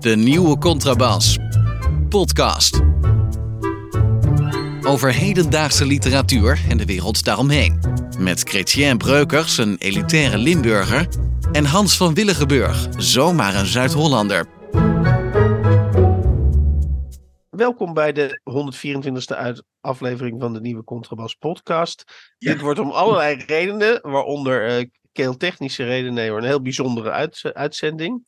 De nieuwe Contrabas. Podcast. Over hedendaagse literatuur en de wereld daaromheen. Met Chrétien Breukers, een elitaire Limburger. En Hans van Willigenburg, zomaar een Zuid-Hollander. Welkom bij de 124e uit aflevering van de nieuwe Contrabas podcast. Dit wordt om allerlei redenen, waaronder uh, keeltechnische redenen, een heel bijzondere uit, uitzending.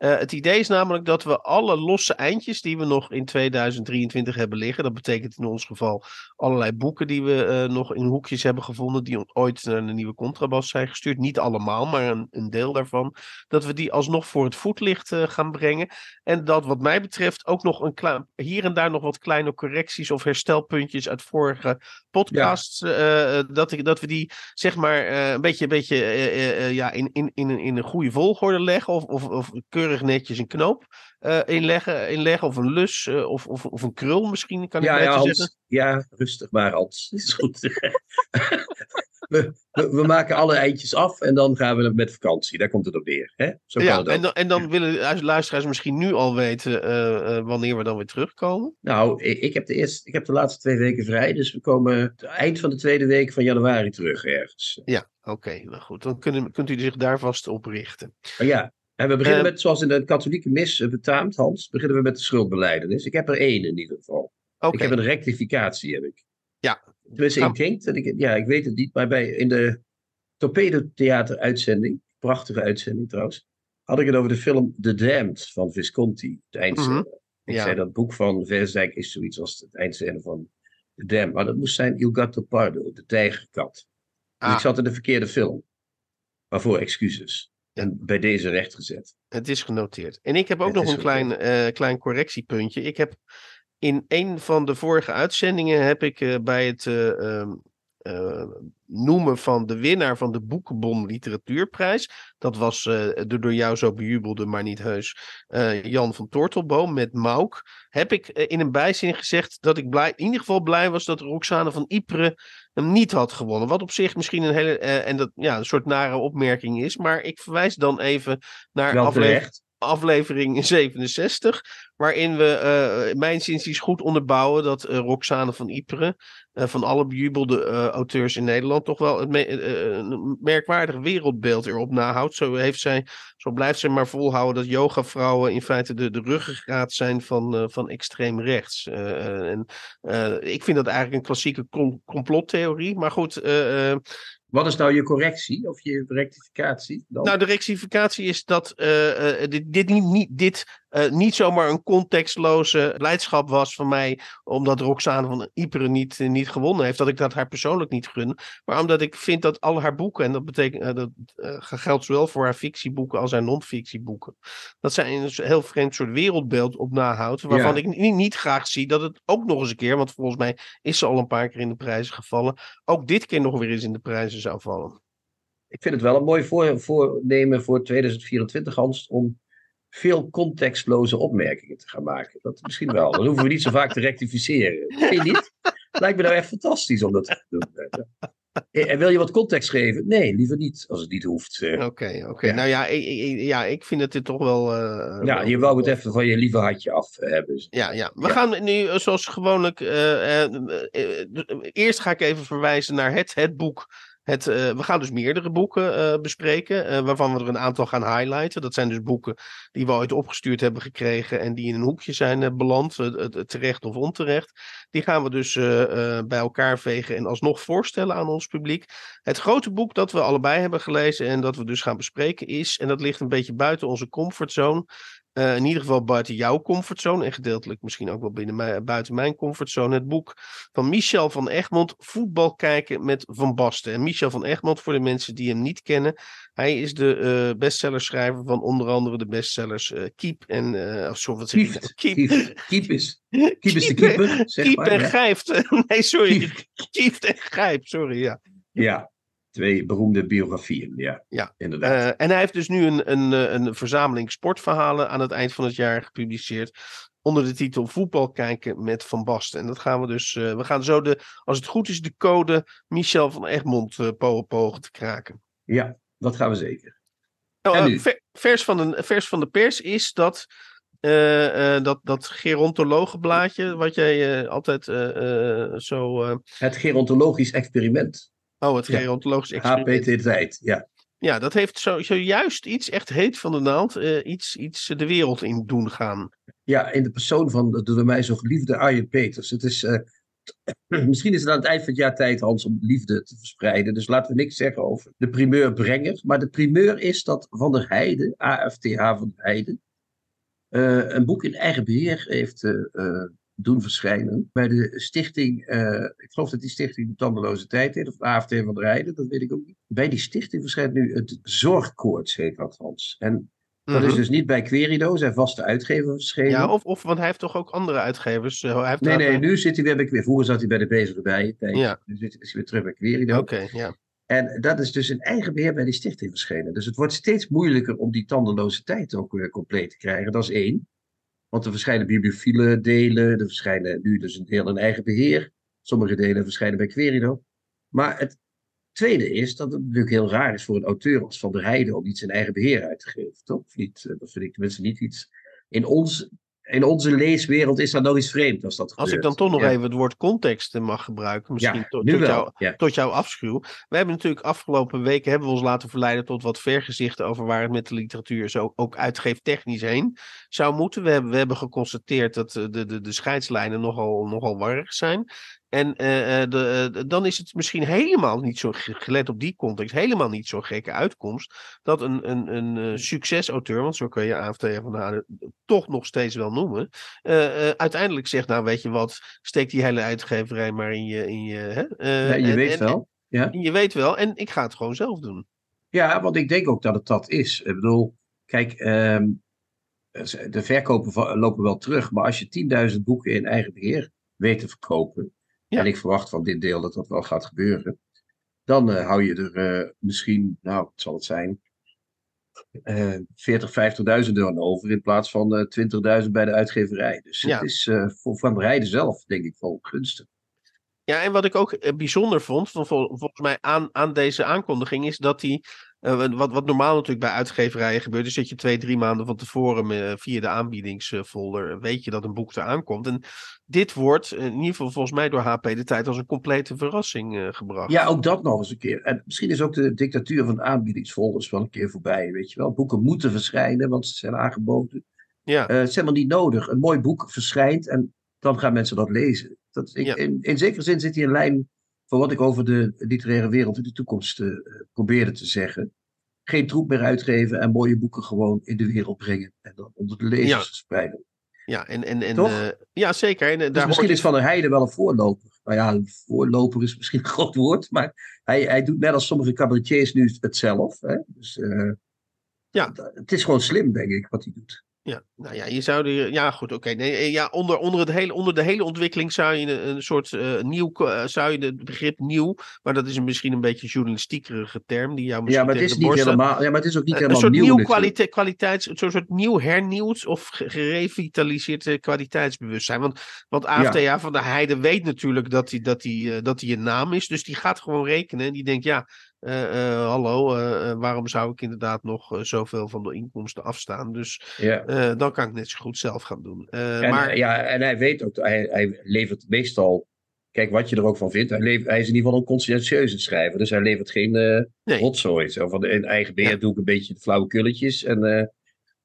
Uh, het idee is namelijk dat we alle losse eindjes die we nog in 2023 hebben liggen, dat betekent in ons geval allerlei boeken die we uh, nog in hoekjes hebben gevonden, die ooit naar de nieuwe contrabas zijn gestuurd. Niet allemaal, maar een, een deel daarvan. Dat we die alsnog voor het voetlicht uh, gaan brengen. En dat wat mij betreft ook nog een klein, hier en daar nog wat kleine correcties of herstelpuntjes uit vorige podcasts. Ja. dat, ik, dat we die zeg maar een beetje, een beetje ja, in, in, in, in een goede volgorde leggen of, of, of keurig netjes een knoop uh, inleggen, inleggen, of een lus, uh, of, of, of een krul misschien, kan ik ja, ja, Hans. Ja, rustig maar Hans, is goed. we, we, we, maken alle eindjes af en dan gaan we met vakantie, daar komt het op neer. Hè? Zo ja, kan het en, dan, en dan willen luisteraars misschien nu al weten uh, wanneer we dan weer terugkomen. Nou, ik heb, de eerste, ik heb de laatste twee weken vrij, dus we komen eind van de tweede week van januari terug ergens. Ja, oké, okay, nou goed, dan kunnen, kunt u zich daar vast op richten. Oh, ja, en we beginnen uh, met, zoals in de katholieke mis betaamt, Hans, beginnen we met de schuldbeleidenis. Ik heb er één in ieder geval. Okay. Ik heb een rectificatie, heb ik. Ja. Tenminste, ik denk dat ik, ja, ik weet het niet, maar bij, in de Torpedo Theater uitzending, prachtige uitzending trouwens, had ik het over de film The Damned van Visconti, de eindscène. Mm -hmm. Ik ja. zei dat boek van Versdijk is zoiets als het eindscène van The Damned, maar dat moest zijn Il Gatto Pardo, de tijgerkat. Ah. Dus ik zat in de verkeerde film. Waarvoor excuses. En bij deze rechtgezet. Het is genoteerd. En ik heb ook het nog een klein, uh, klein correctiepuntje. Ik heb in een van de vorige uitzendingen heb ik uh, bij het uh, noemen van de winnaar van de Boekenbon Literatuurprijs. Dat was de door jou zo bejubelde, maar niet heus, Jan van Tortelboom met Mauk. Heb ik in een bijzin gezegd dat ik blij, in ieder geval blij was dat Roxane van Ypres hem niet had gewonnen. Wat op zich misschien een hele en dat, ja, een soort nare opmerking is. Maar ik verwijs dan even naar aflevering aflevering 67, waarin we uh, mijn zinsies goed onderbouwen dat uh, Roxane van Ypres, uh, van alle bejubelde auteurs in Nederland, toch wel een merkwaardig wereldbeeld erop nahoudt. Zo, heeft zij, zo blijft zij maar volhouden dat yogavrouwen in feite de, de ruggengraat zijn van, van extreem rechts. en, ik vind dat eigenlijk een klassieke complottheorie, maar goed... Wat is nou je correctie of je rectificatie? Nou, de rectificatie is dat uh, uh, dit, dit, niet, niet, dit uh, niet zomaar een contextloze blijdschap was van mij, omdat Roxane van Ypres niet, niet gewonnen heeft, dat ik dat haar persoonlijk niet gun. Maar omdat ik vind dat al haar boeken, en dat betekent dat geldt zowel voor haar fictieboeken als haar non-fictieboeken, dat zij een heel vreemd soort wereldbeeld op nahoudt, waarvan ja. ik niet, niet graag zie dat het ook nog eens een keer, want volgens mij is ze al een paar keer in de prijzen gevallen, ook dit keer nog weer eens in de prijzen zou vallen. Ik vind het wel een mooi voor, voornemen voor 2024, Hans, om veel contextloze opmerkingen te gaan maken. Dat misschien wel. Dan hoeven we niet zo vaak te rectificeren. Vind je niet? Lijkt me nou echt fantastisch om dat te doen. En wil je wat context geven? Nee, liever niet, als het niet hoeft. Oké, oké. Okay. Ja. Nou ja ik, ik, ja, ik vind het dit toch wel... Uh, ja, je wou het even van je lieve hartje af hebben. Ja, ja. We ja. gaan nu, zoals gewoonlijk... Uh, uh, eerst ga ik even verwijzen naar het, het boek het, uh, we gaan dus meerdere boeken uh, bespreken, uh, waarvan we er een aantal gaan highlighten. Dat zijn dus boeken die we ooit opgestuurd hebben gekregen en die in een hoekje zijn beland, terecht of onterecht. Die gaan we dus bij elkaar vegen en alsnog voorstellen aan ons publiek. Het grote boek dat we allebei hebben gelezen en dat we dus gaan bespreken is, en dat ligt een beetje buiten onze comfortzone, uh, in ieder geval buiten jouw comfortzone en gedeeltelijk misschien ook wel binnen mij, buiten mijn comfortzone. Het boek van Michel van Egmond, Voetbal kijken met Van Basten. En Michel van Egmond, voor de mensen die hem niet kennen, hij is de uh, bestsellerschrijver van onder andere de bestsellers uh, Keep en... Uh, sorry, wat zeg Keep, nou? Keep. Keep, Keep is, Keep, Keep is de keeper, zeg Keep maar, en ja. Gijft. Nee, sorry. Keep, Keep en Gijp, sorry, ja. Ja, twee beroemde biografieën, ja. Ja, inderdaad. Uh, en hij heeft dus nu een, een, een verzameling sportverhalen aan het eind van het jaar gepubliceerd. Onder de titel Voetbal kijken met Van Basten. En dat gaan we dus. Uh, we gaan zo de, als het goed is, de code Michel van Egmond uh, pogen te kraken. Ja, dat gaan we zeker. Oh, vers, van een, vers van de pers is dat uh, uh, dat, dat gerontologenblaadje, wat jij uh, altijd zo. Het gerontologisch experiment. Oh, het gerontologisch experiment. HPT Tijd, ja. Ja, dat heeft zo, zojuist iets echt heet van de naald, iets, iets de wereld in doen gaan. Ja, in de persoon van de door mij zo geliefde Arjen Peters. Het is, misschien is het aan het eind van het jaar tijd, Hans, om liefde te verspreiden. Dus laten we niks zeggen over de primeurbrenger. Maar de primeur is dat Van der Heijden, AFTH Van der Heijden, uh, een boek in eigen beheer heeft doen verschijnen. Bij de stichting, ik geloof dat die stichting de Tandeloze Tijd heet, of AFT van der Rijden, dat weet ik ook niet. Bij die stichting verschijnt nu het Zorgkoorts, heet dat Hans. En dat is mhm. dus niet bij Querido, zijn vaste uitgever verschenen. Ja, of, of want hij heeft toch ook andere uitgevers? Hij heeft nee, nee, nu zit hij weer bij Querido. Vroeger zat hij bij de Bezige Bij. Ja. Nu zit hij weer terug bij Querido. Oké, ja. En dat is dus een eigen beheer bij die stichting verschenen. Dus het wordt steeds moeilijker om die tandeloze tijd ook weer compleet te krijgen. Dat is één. Want er verschijnen bibliophile delen, er verschijnen nu dus een deel in eigen beheer. Sommige delen verschijnen bij Querido. Maar het tweede is dat het natuurlijk heel raar is voor een auteur als Van der Heijden om iets in eigen beheer uit te geven, toch? Of niet? Eh, dat vind ik tenminste niet iets in ons in onze leeswereld is dat nog iets vreemd als dat Als ik dan toch nog even het woord context mag gebruiken, misschien tot, jou, tot, jouw afschuw. We hebben natuurlijk afgelopen weken hebben we ons laten verleiden tot wat vergezichten over waar het met de literatuur zo ook uitgeeftechnisch heen zou moeten. We hebben, we hebben geconstateerd dat de, de, de scheidslijnen nogal, nogal warrig zijn. En uh, de, uh, dan is het misschien helemaal niet zo, gelet op die context, helemaal niet zo'n gekke uitkomst. Dat een, een, een succesauteur, want zo kun je AFT van Haren toch nog steeds wel noemen. uiteindelijk zegt, nou weet je wat, steek die hele uitgeverij maar in je. In je, hè? ja, je weet wel. Ja. Je weet wel, en ik ga het gewoon zelf doen. Ja, want ik denk ook dat het dat is. Ik bedoel, kijk, ehm, de verkopen lopen wel terug, maar als je 10.000 boeken in eigen beheer weet te verkopen en ik verwacht van dit deel dat dat wel gaat gebeuren. Dan uh, hou je er uh, misschien, nou, wat zal het zijn, uh, 40, 50.000 euro over in plaats van uh, 20.000 bij de uitgeverij. Dus ja. het is voor Van Rijden zelf, denk ik, wel gunstig. Ja, en wat ik ook bijzonder vond, van vol, volgens mij aan, aan deze aankondiging, is dat hij uh, wat, wat normaal natuurlijk bij uitgeverijen gebeurt, is dat je twee, drie maanden van tevoren uh, via de aanbiedingsfolder uh, weet je dat een boek eraan komt. En dit wordt in ieder geval volgens mij door HP de tijd als een complete verrassing gebracht. Ja, ook dat nog eens een keer. En misschien is ook de dictatuur van de aanbiedingsfolders wel een keer voorbij, weet je wel. Boeken moeten verschijnen, want ze zijn aangeboden. Ja. het is helemaal niet nodig. Een mooi boek verschijnt en dan gaan mensen dat lezen. Dat, ik, in, in zekere zin zit hier een lijn van wat ik over de literaire wereld in de toekomst uh, probeerde te zeggen. Geen troep meer uitgeven en mooie boeken gewoon in de wereld brengen. En dan onder de lezers ja. spreiden. Ja, en, en, en, uh, ja zeker. En, uh, dus misschien is Van der Heijden wel een voorloper. Nou ja, een voorloper is misschien een groot woord. Maar hij, hij doet net als sommige cabaretiers nu het zelf. Hè? Dus ja. het is gewoon slim, denk ik, wat hij doet. Ja, nou ja, je zou er. Ja, goed, oké. Nee, eh, ja, onder, onder, het hele, onder de hele ontwikkeling zou je een, een soort uh, nieuw. Uh, zou je het begrip nieuw. Maar dat is een, misschien een beetje journalistiekerige term. Die jou misschien ja, maar het is niet helemaal. Ja, maar het is ook niet helemaal een soort nieuw. nieuw kwalite, kwaliteits. Een soort nieuw hernieuwd of gerevitaliseerd kwaliteitsbewustzijn. Want, want AFTA van de Heide weet natuurlijk dat hij dat die, dat die een naam is. Dus die gaat gewoon rekenen. En die denkt, ja. Uh, uh, hallo, uh, waarom zou ik inderdaad nog zoveel van de inkomsten afstaan? Dus ja. dan kan ik net zo goed zelf gaan doen. En, maar... Ja, en hij weet ook, hij, hij levert meestal, kijk wat je er ook van vindt, hij, levert, hij is in ieder geval een conscientieuze schrijver. Dus hij levert geen nee. rotzooi. Zo van in eigen beheer ja. doe ik een beetje de flauwe kulletjes en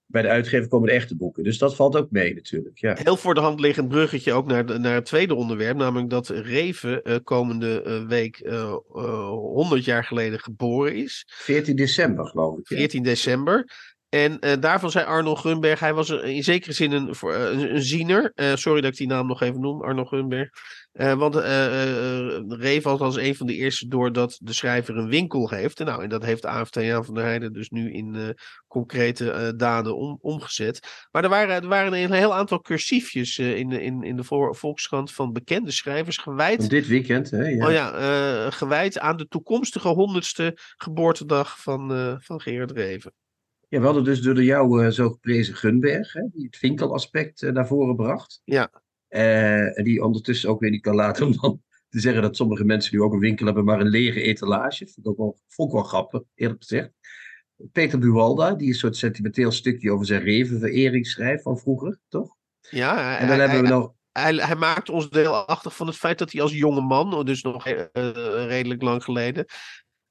bij de uitgever komen de echte boeken. Dus dat valt ook mee natuurlijk. Ja. Heel voor de hand liggend bruggetje ook naar, naar het tweede onderwerp. Namelijk dat Reven uh, komende uh, week uh, 100 jaar geleden geboren is. 14 december geloof ik. 14 december. En daarvan zei Arno Gunberg, hij was in zekere zin een, een, een ziener. sorry dat ik die naam nog even noem, Arno Gunberg. Uh, want uh, was als een van de eerste door dat de schrijver een winkel heeft. En, nou, en dat heeft AFT Jan van der Heijden dus nu in concrete daden om, omgezet. Maar er waren, er waren een heel aantal cursiefjes in, in, in de Volkskrant van bekende schrijvers gewijd. dit weekend, hè? Ja. Oh ja, gewijd aan de toekomstige honderdste geboortedag van, van Gerard Reven. Ja, we hadden dus door jou zo geprezen Gunberg, hè, die het winkelaspect naar voren bracht. Ja. En die ondertussen ook weer niet kan laten om dan te zeggen dat sommige mensen nu ook een winkel hebben, maar een lege etalage. Vond ik ook wel, vond ik wel grappig, eerlijk gezegd. Peter Buwalda, die een soort sentimenteel stukje over zijn revenverering schrijft van vroeger, toch? Ja, en dan hebben we nog. Hij, hij maakt ons deelachtig van het feit dat hij als jonge man, dus nog uh, redelijk lang geleden,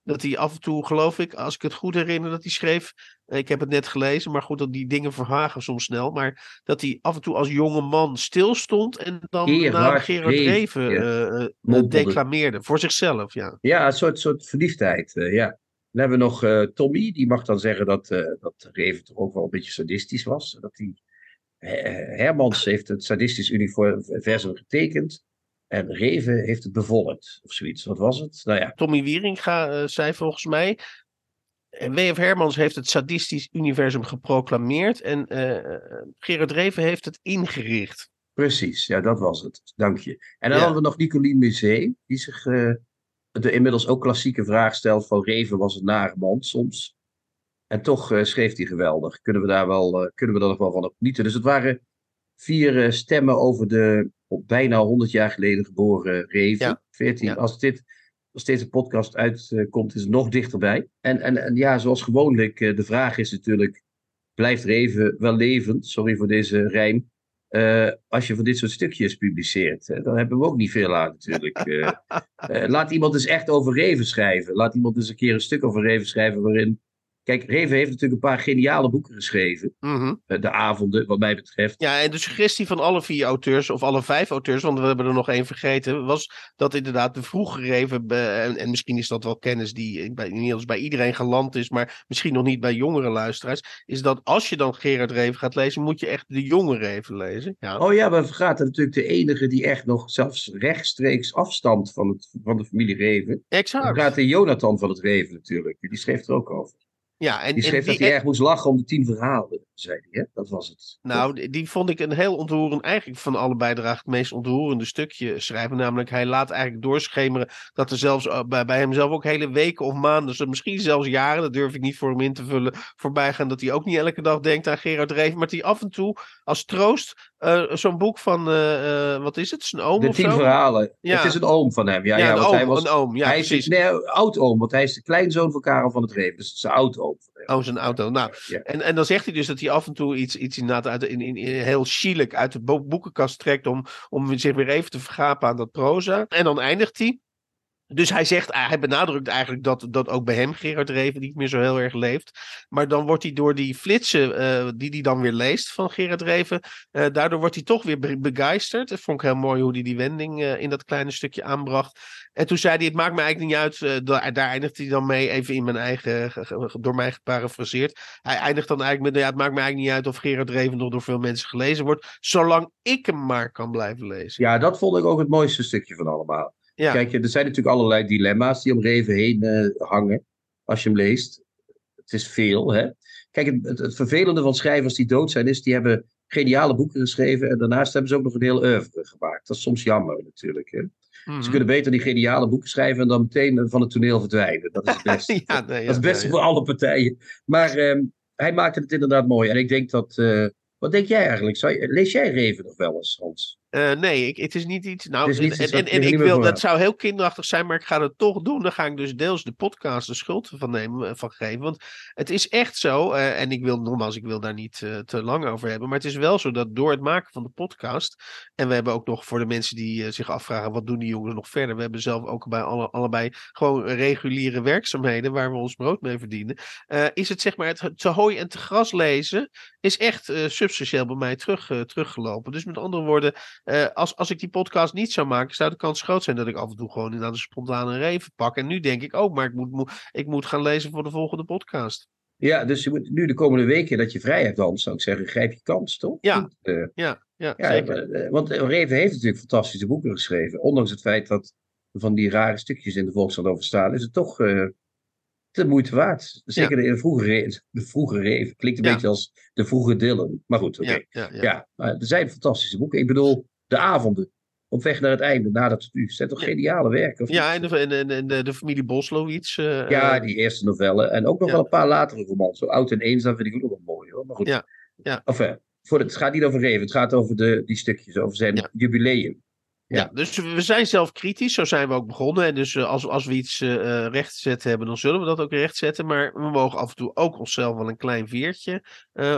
dat hij af en toe, geloof ik, als ik het goed herinner, dat hij schreef. Eh, ik heb het net gelezen, maar goed, dat die dingen verhagen soms snel. Maar dat hij af en toe als jonge man stilstond en dan naar Gerard Reven ja. uh, declameerde. Voor zichzelf, ja. Ja, een soort, soort verliefdheid, ja. Dan hebben we nog Tommy, die mag dan zeggen dat, dat Reven toch ook wel een beetje sadistisch was. Dat hij, Hermans heeft het sadistisch universum getekend. En Reven heeft het bevolkt, of zoiets. Wat was het? Nou ja. Tommy Wieringa uh, zei volgens mij. W.F. Hermans heeft het sadistisch universum geproclameerd. En uh, Gerard Reven heeft het ingericht. Precies, ja, dat was het. Dank je. En dan hadden we nog Nicolien Musee, die zich uh, de inmiddels ook klassieke vraag stelt: van Reven was een nare man soms. En toch schreef hij geweldig. Kunnen we daar wel, kunnen we daar nog wel van genieten? Dus het waren vier stemmen over de bijna 100 jaar geleden geboren Reven. 14. Als, dit, als deze podcast uitkomt, is het nog dichterbij. En, en, en ja, zoals gewoonlijk, eh, de vraag is natuurlijk: blijft Reven wel levend? Sorry voor deze rijm. Uh, als je van dit soort stukjes publiceert. dan hebben we ook niet veel aan natuurlijk. Uh, laat iemand eens echt over Reven schrijven. Laat iemand eens een keer een stuk over Reven schrijven waarin Kijk, Reven heeft natuurlijk een paar geniale boeken geschreven. Mhm. Eh, de avonden, wat mij betreft. Ja, en de suggestie van alle vier auteurs, of alle vijf auteurs, want we hebben er nog één vergeten, was dat inderdaad de vroege Reven, en, en misschien is dat wel kennis die bij, inmiddels bij iedereen geland is, maar misschien nog niet bij jongere luisteraars, is dat als je dan Gerard Reven gaat lezen, moet je echt de jonge Reven lezen. Ja. Oh ja, we vergaten natuurlijk de enige die echt nog zelfs rechtstreeks afstamt van, het, van de familie Reven. Exact. We praten Jonathan van het Reven natuurlijk, die schreef er ook over. Ja, en, die schreef dat hij erg moest lachen om de tien verhalen, zei hij. Hè? Dat was het. Nou, die vond ik een heel ontroerend, eigenlijk van alle bijdragen het meest ontroerende stukje schrijven. Namelijk, hij laat eigenlijk doorschemeren dat er zelfs eh, bij, bij hemzelf ook hele weken of maanden, misschien zelfs jaren, dat durf ik niet voor hem in te vullen, voorbij gaan. Dat hij ook niet elke dag denkt aan Gerard Reven, maar dat hij af en toe als troost uh, zo'n boek van, uh, wat is het? Zijn oom De tien verhalen. Ja. Het is een oom van hem. Ja, ja, ja een, oom, hij was, een oom, ja, hij precies. Is, nee, oud-oom, want hij is de kleinzoon van Karel van het Reven. Dus zijn oud-oom. Oh, zijn auto. Nou, en, en dan zegt hij dus dat hij af en toe iets, iets inderdaad uit, in, in, in, heel chielijk uit de boekenkast trekt om, om zich weer even te vergapen aan dat proza. En dan eindigt hij dus hij zegt, ah, hij benadrukt eigenlijk dat, dat ook bij hem Gerard Reven niet meer zo heel erg leeft. Maar dan wordt hij door die flitsen uh, die hij dan weer leest van Gerard Reven, uh, daardoor wordt hij toch weer begeisterd. Dat vond ik heel mooi hoe hij die wending in dat kleine stukje aanbracht. En toen zei hij, het maakt me eigenlijk niet uit, daar, eindigt hij dan mee, even in mijn eigen, door mij geparafraseerd. Hij eindigt dan eigenlijk met, ja, het maakt me eigenlijk niet uit of Gerard Reven nog door veel mensen gelezen wordt, zolang ik hem maar kan blijven lezen. Ja, dat vond ik ook het mooiste stukje van allemaal. Ja. Kijk, er zijn natuurlijk allerlei dilemma's die om Reven heen uh, hangen. Als je hem leest. Het is veel, hè. Kijk, het, het, vervelende van schrijvers die dood zijn, is die hebben geniale boeken geschreven. En daarnaast hebben ze ook nog een heel oeuvre gemaakt. Dat is soms jammer natuurlijk. Hè? Ze mhm. kunnen beter die geniale boeken schrijven en dan meteen van het toneel verdwijnen. Dat is het beste. ja, nee, ja, dat is het beste voor alle partijen. Maar uh, hij maakte het inderdaad mooi. En ik denk dat. Uh, wat denk jij eigenlijk? Je, lees jij Reven nog wel eens, Hans? Uh, nee, ik, het is niet iets. Nou, en, en, en ik wil, dat zou heel kinderachtig zijn, maar ik ga het toch doen. Dan ga ik dus deels de podcast de schuld van, nemen, eh, van geven. Want het is echt zo, uh, en ik wil nogmaals, ik wil daar niet uh, te lang over hebben. Maar het is wel zo dat door het maken van de podcast. En we hebben ook nog voor de mensen die zich afvragen: wat doen die jongens nog verder? We hebben zelf ook bij alle, allebei gewoon reguliere werkzaamheden waar we ons brood mee verdienen. is het zeg maar het te hooi en te gras lezen, is echt substantieel bij mij terug, teruggelopen. Dus met andere woorden. Uh, als, als ik die podcast niet zou maken, zou de kans groot zijn dat ik af en toe gewoon inderdaad een spontane reven pak. En nu denk ik ook, maar ik moet, moet, ik moet gaan lezen voor de volgende podcast. Ja, dus je moet nu de komende weken dat je vrij hebt, dan zou ik zeggen, grijp je kans, toch? Ja, uh, ja, ja, ja zeker. Uh, want Reven heeft natuurlijk fantastische boeken geschreven. Ondanks het feit dat van die rare stukjes in de Volkskrant over staan, is het toch uh, de moeite waard. Zeker ja. de, vroege, de vroege Reven. Klinkt een beetje als de vroege Dylan. Maar goed, oké. Okay. Ja, ja, er zijn fantastische boeken. Ik bedoel, de avonden. Op weg naar het einde, nadat het u. zijn toch geniale werken? Ja, en de, de, de, de familie Boslowitz. Uh, ja, die eerste novelle. En ook nog wel een paar latere romans. Zo Oud en Eenzaam vind ik ook nog wel mooi hoor. Maar goed. Ja, ja. Enfin, voor het, het gaat niet over Reven, het gaat over de, die stukjes, over zijn jubileum. Ja. dus we zijn zelf kritisch, zo zijn we ook begonnen. En dus als, als we iets uh, rechtzetten hebben, dan zullen we dat ook rechtzetten. Maar we mogen af en toe ook onszelf wel een klein veertje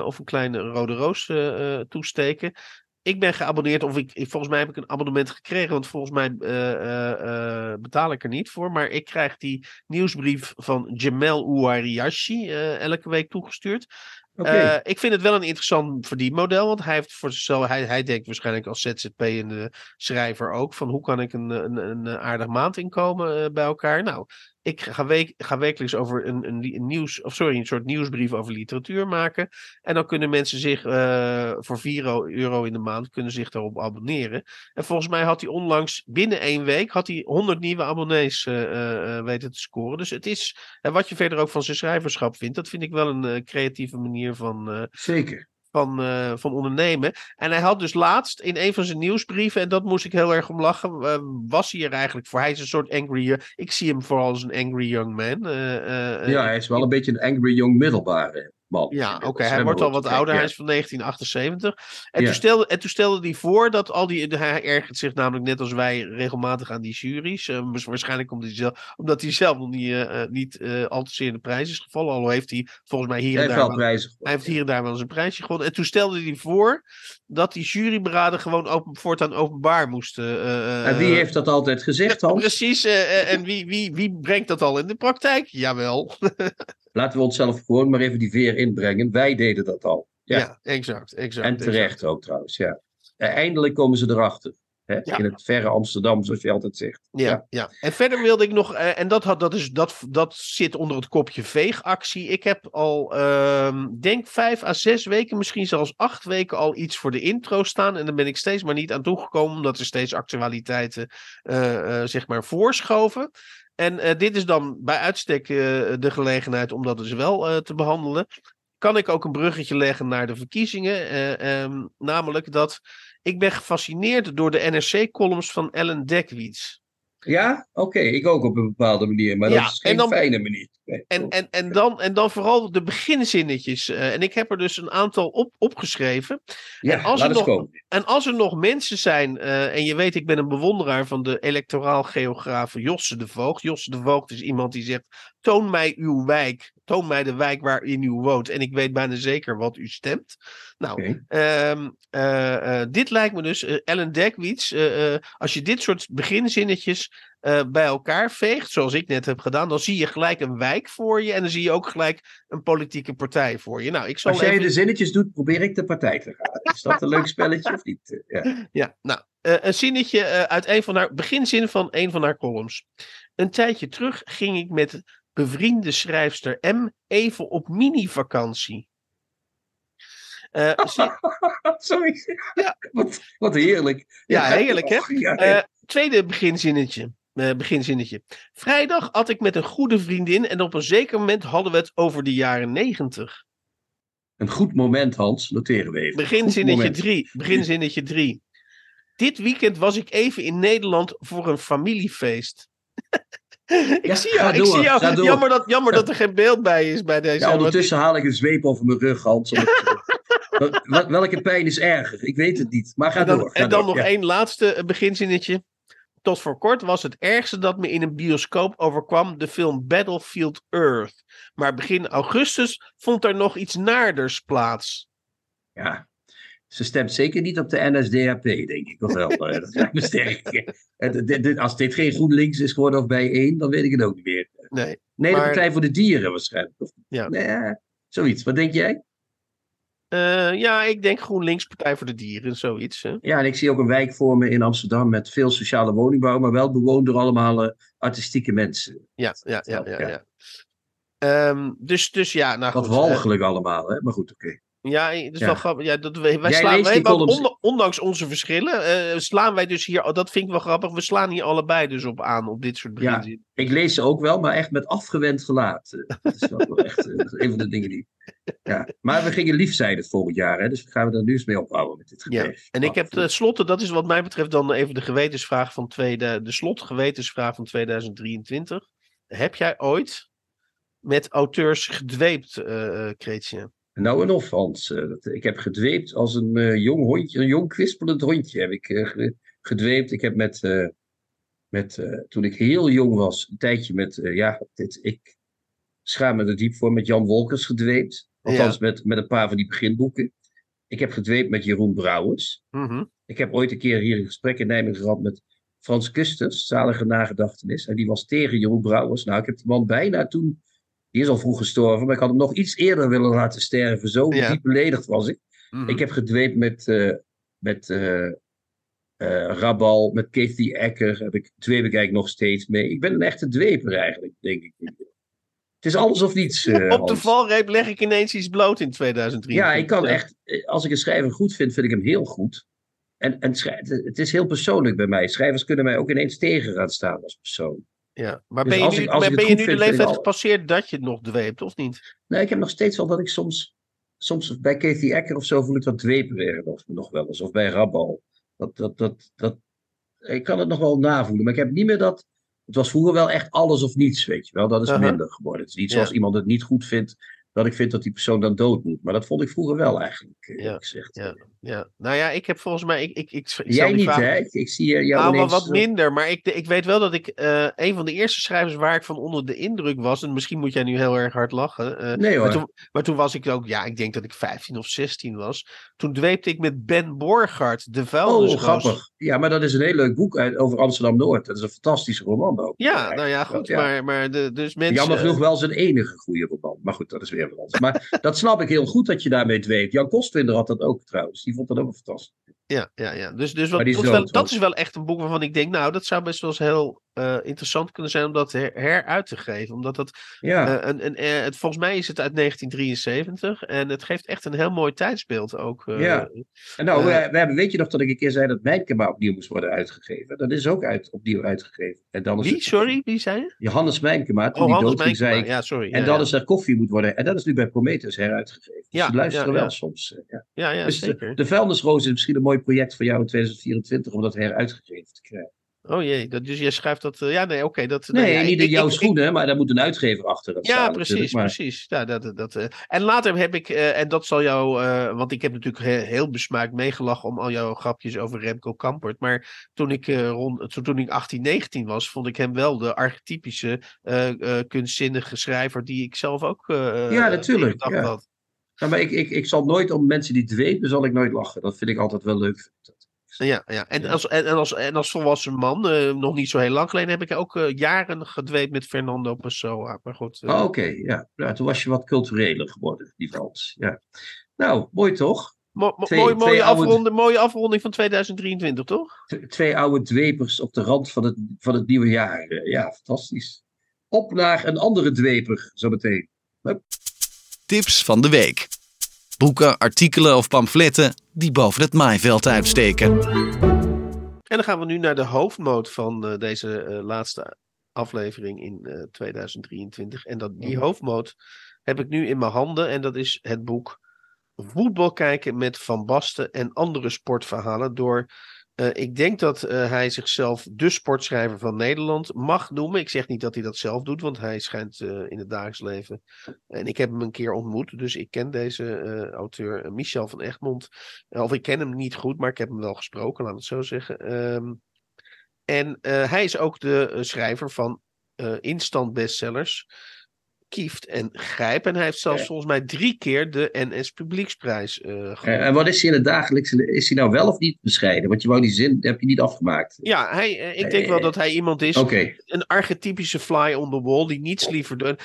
of een kleine rode roos toesteken ik ben geabonneerd, of ik, volgens mij heb ik een abonnement gekregen, want volgens mij uh, betaal ik er niet voor. Maar ik krijg die nieuwsbrief van Jamel Ouariashi elke week toegestuurd. Okay. ik vind het wel een interessant verdienmodel, want hij heeft voor zichzelf, hij, hij denkt waarschijnlijk als ZZP en de schrijver ook, van hoe kan ik een, een, een aardig maandinkomen bij elkaar. Nou, ik ga, week, ga wekelijks over een, een, nieuws, of sorry, een soort nieuwsbrief over literatuur maken. En dan kunnen mensen zich uh, voor 4 euro in de maand kunnen zich daarop abonneren. En volgens mij had hij onlangs binnen één week had hij 100 nieuwe abonnees uh, uh, weten te scoren. Dus het is, en wat je verder ook van zijn schrijverschap vindt, dat vind ik wel een creatieve manier van. Zeker van, uh, van ondernemen. En hij had dus laatst in een van zijn nieuwsbrieven, en dat moest ik heel erg om lachen, uh, was hij er eigenlijk voor. Hij is een soort angry, ik zie hem vooral als een angry young man. Uh, ja, hij is wel een beetje een angry young middelbare. Ja, oké. Hij wordt al wat ouder. Hij is van 1978. En, toen stelde, en toen stelde hij voor dat al die. Hij ergert zich namelijk net als wij regelmatig aan die juries. Uh, waarschijnlijk omdat hij zelf, omdat hij zelf nog niet, uh, niet uh, al te zeer in de prijs is gevallen. Al heeft hij volgens mij hier en daar. Wel, hij heeft hier en daar wel eens een prijsje gewonnen. En toen stelde hij voor dat die juryberaden gewoon open, voortaan openbaar moesten. en wie heeft dat altijd gezegd, Hans? Precies. en wie, wie, wie brengt dat al in de praktijk? Jawel. Laten we onszelf gewoon maar even die veer inbrengen. Wij deden dat al. Ja, exact, exact. En terecht ook trouwens, ja. Eindelijk komen ze erachter. Hè? In het verre Amsterdam, zoals je altijd zegt. Ja, ja. en verder wilde ik nog, uh, en dat, had, dat, is, dat, dat zit onder het kopje veegactie. Ik heb al, uh, denk vijf à zes weken, misschien zelfs acht weken al iets voor de intro staan. En dan ben ik steeds maar niet aan toegekomen, omdat er steeds actualiteiten, uh, zeg maar, voorschoven. En uh, dit is dan bij uitstek uh, de gelegenheid om dat dus wel uh, te behandelen. Kan ik ook een bruggetje leggen naar de verkiezingen? Um, namelijk dat ik ben gefascineerd door de NRC-columns van Ellen Dekwits. Ja, oké, ik ook op een bepaalde manier, maar dat is geen dan, fijne manier. En, en, en, dan, en dan vooral de beginzinnetjes. Uh, en ik heb er dus een aantal op, opgeschreven. Ja, en, als er nog, en als er nog mensen zijn, uh, en je weet, ik ben een bewonderaar van de electoraal geograaf Josse de Voogd. Josse de Voogd is iemand die zegt: toon mij uw wijk, toon mij de wijk waarin u woont. En ik weet bijna zeker wat u stemt. Nou, okay. um, uh, dit lijkt me dus, Ellen Dekwits, als je dit soort beginzinnetjes bij elkaar veegt, zoals ik net heb gedaan, dan zie je gelijk een wijk voor je en dan zie je ook gelijk een politieke partij voor je. Nou, ik zal als jij de zinnetjes doet, probeer ik de partij te gaan. Is dat een leuk spelletje of niet? Ja, ja nou, een zinnetje uit een van haar, beginzin van een van haar columns. Een tijdje terug ging ik met bevriende schrijfster M even op mini-vakantie. Uh, Sorry. Ja. Wat, wat heerlijk. Ja, heerlijk hè. Ja, uh, tweede beginzinnetje. Uh, beginzinnetje. Vrijdag had ik met een goede vriendin en op een zeker moment hadden we het over de jaren negentig. Een goed moment, Hans, noteren we even. Beginzinnetje 3. Beginzinnetje 3. Dit weekend was ik even in Nederland voor een familiefeest. ik ja, zie jou, ik zie jou. Jammer, dat, jammer dat er geen beeld bij is bij deze. Ja, ondertussen haal ik een zweep over mijn rug, Hans. Welke pijn is erger? Ik weet het niet. Maar ga en dan, door. en dan nog één laatste eh, beginzinnetje. Tot voor kort was het ergste dat me in een bioscoop overkwam de film Battlefield Earth. Maar begin augustus vond er nog iets naarders plaats. Ja, ze stemt zeker niet op de NSDAP, denk ik. Of wel, dat lijkt me sterk. Als dit geen GroenLinks is geworden of bij één, dan weet ik het ook niet meer. Nee, nee de Partij voor de Dieren waarschijnlijk. Of, ja. Nee, zoiets. Wat denk jij? Uh, ja, ik denk GroenLinks, Partij voor de Dieren, zoiets. Hè? Ja, en ik zie ook een wijk voor me in Amsterdam met veel sociale woningbouw, maar wel bewoond door allemaal uh, artistieke mensen. Ja, ja, ja, ja. ja, ja. Um, dus, dus ja, nou Wat walgelijk uh, allemaal, hè? maar goed, oké. Okay. Ja, dat is ja. wel grappig. Ja, dat, wij, wij slaan, wij, ondanks onze verschillen, uh, slaan wij dus hier, oh, dat vind ik wel grappig, we slaan hier allebei dus op aan, op dit soort beginzin. Ja, ik lees ze ook wel, maar echt met afgewend gelaat. dat is wel echt uh, een van de dingen die... Ja. Maar we gingen lief zijn het volgend jaar, hè, dus gaan we er nu eens mee ophouden met dit gesprek. Ja. En ik heb tenslotte, dat is wat mij betreft dan even de gewetensvraag van tweede, de slotgewetensvraag van 2023. Heb jij ooit met auteurs gedweept, uh, Kreetje? Nou en of, Hans. ik heb gedweept als een uh, jong hondje, een jong kwispelend hondje heb ik uh, gedweept. Ik heb met, met toen ik heel jong was, een tijdje met, ja, dit, ik schaam me er diep voor, met Jan Wolkers gedweept. Althans, met, met een paar van die beginboeken. Ik heb gedweept met Jeroen Brouwers. Mhm. Ik heb ooit een keer hier een gesprek in Nijmegen gehad met Frans Kusters, zalige nagedachtenis. En die was tegen Jeroen Brouwers. Nou, ik heb die man bijna toen, die is al vroeg gestorven, maar ik had hem nog iets eerder willen laten sterven. Zo diep beledigd was ik. Mhm. Ik heb gedweept met, uh, met uh, Rabal, met Kathy Ecker. Heb ik, dweep ik eigenlijk nog steeds mee. Ik ben een echte dweper eigenlijk, denk ik. Het is alles of niets. Op de valreep leg ik ineens iets bloot in 2003. Ja, ik kan echt, als ik een schrijver goed vind, vind ik hem heel goed. En, en het is heel persoonlijk bij mij. Schrijvers kunnen mij ook ineens tegen gaan staan als persoon. Ja, maar dus ben je nu, ik, ben je nu de leeftijd gepasseerd dat je het nog dweept, of niet? Nee, ik heb nog steeds wel dat ik soms, soms bij Kathy Ecker of zo voel ik dat dwepen nog, nog wel eens. Of bij Rabbal. Dat, dat, dat, dat, ik kan het nog wel navoelen, maar ik heb niet meer dat... Het was vroeger wel echt alles of niets, weet je wel. Dat is minder geworden. Het is niet zoals iemand het niet goed vindt, dat ik vind dat die persoon dan dood moet. Maar dat vond ik vroeger wel eigenlijk, eh, ja. Ja. Ja, nou ja, ik heb volgens mij. Ik, ik, ik, ik Jij niet, hè? Ik, zie jou nou, ineens... wat minder. Maar ik, ik weet wel dat ik. Uh, een van de eerste schrijvers waar ik van onder de indruk was. En misschien moet jij nu heel erg hard lachen. Uh, nee hoor. Maar toen, maar toen, was ik ook. Ja, ik denk dat ik 15 of 16 was. Toen dweepte ik met Ben Borgart, De Vuilnisroos. Oh, grappig. Ja, maar dat is een heel leuk boek uit, over Amsterdam Noord. Dat is een fantastische roman ook. Ja, nou ja, goed. Ja. Maar, maar de, dus mensen. Jammer genoeg wel zijn enige goede roman. Maar goed, dat is weer Maar dat snap ik heel goed dat je daarmee dweept. Jan Kostwinder had dat ook trouwens. Die vond dat ook fantastisch. Ja, ja, ja. Dus, dus wat, dat, is wel, dat, is wel, echt een boek waarvan ik denk, nou, dat zou best wel eens heel uh, interessant kunnen zijn om dat her, heruit te geven. Omdat dat, ja. Uh, een, een, uh, het, volgens mij is het uit 1973 en het geeft echt een heel mooi tijdsbeeld ook. ja. En nou, we, hebben, weet je nog dat ik een keer zei dat mijn kebab opnieuw moest worden uitgegeven? Dat is ook uit, opnieuw uitgegeven. En dan is Wie? Het, Sorry, wie zei je? Johannes Mijnkema, toen oh, die dood zei ik. Ja, sorry. En ja, dan ja. is er koffie moet worden. En dat is nu bij Prometheus heruitgegeven. Dus ja, ze luisteren wel soms. ja, ja, ja dus zeker. De, de vuilnisroos is misschien een mooi project voor jou in 2024 om dat heruitgegeven te krijgen. Oh jee, dat, dus jij schrijft dat. Uh, ja, nee, oké. Okay, dat, nee, ja, niet in jouw schoenen, maar daar moet een uitgever achter. Ja, staan, precies, maar... precies. Ja, dat, dat, uh, en later heb ik, uh, en dat zal jou, want ik heb natuurlijk he, heel besmaakt meegelachen om al jouw grapjes over Remco Kampert. Maar toen ik, rond, toen ik 18, 19 was, vond ik hem wel de archetypische kunstzinnige schrijver die ik zelf ook. ja, natuurlijk. Ja. Had. Ja, maar ik, ik, ik zal nooit om mensen die dwepen, zal ik nooit lachen. Dat vind ik altijd wel leuk. Ja, ja. En, Als, en, als, en als volwassen man, uh, nog niet zo heel lang geleden, heb ik ook uh, jaren gedweept met Fernando Pessoa. Maar goed. Uh... Oh, Oké, okay, ja. ja. Toen was je wat cultureler geworden, die Frans. Ja. Nou, mooi toch? Mo twee, mooi, twee mooie, oude... afronde, mooie afronding van 2023, toch? Twee oude dwepers op de rand van het, van het nieuwe jaar. Ja, fantastisch. Op naar een andere dweper, zo meteen. Hup. Tips van de week. Boeken, artikelen of pamfletten die boven het maaiveld uitsteken. En dan gaan we nu naar de hoofdmoot van uh, deze uh, laatste aflevering in uh, 2023. En dat, die hoofdmoot heb ik nu in mijn handen. En dat is het boek Voetbal kijken met Van Basten en andere sportverhalen door uh, ik denk dat uh, hij zichzelf de sportschrijver van Nederland mag noemen. Ik zeg niet dat hij dat zelf doet, want hij schijnt uh, in het dagelijks leven. En ik heb hem een keer ontmoet, dus ik ken deze auteur, Michel van Egmond. of ik ken hem niet goed, maar ik heb hem wel gesproken, laat het zo zeggen. Um, en hij is ook de schrijver van instant bestsellers. Kieft en Grijp. En hij heeft zelfs ja. volgens mij drie keer de NS Publieksprijs uh, gewonnen. En wat is hij in het dagelijkse? Is hij nou wel of niet bescheiden? Want je wou die zin, heb je niet afgemaakt. Ja, hij, uh, ik denk wel dat hij iemand is. Okay. Een archetypische fly on the wall. Die niets liever,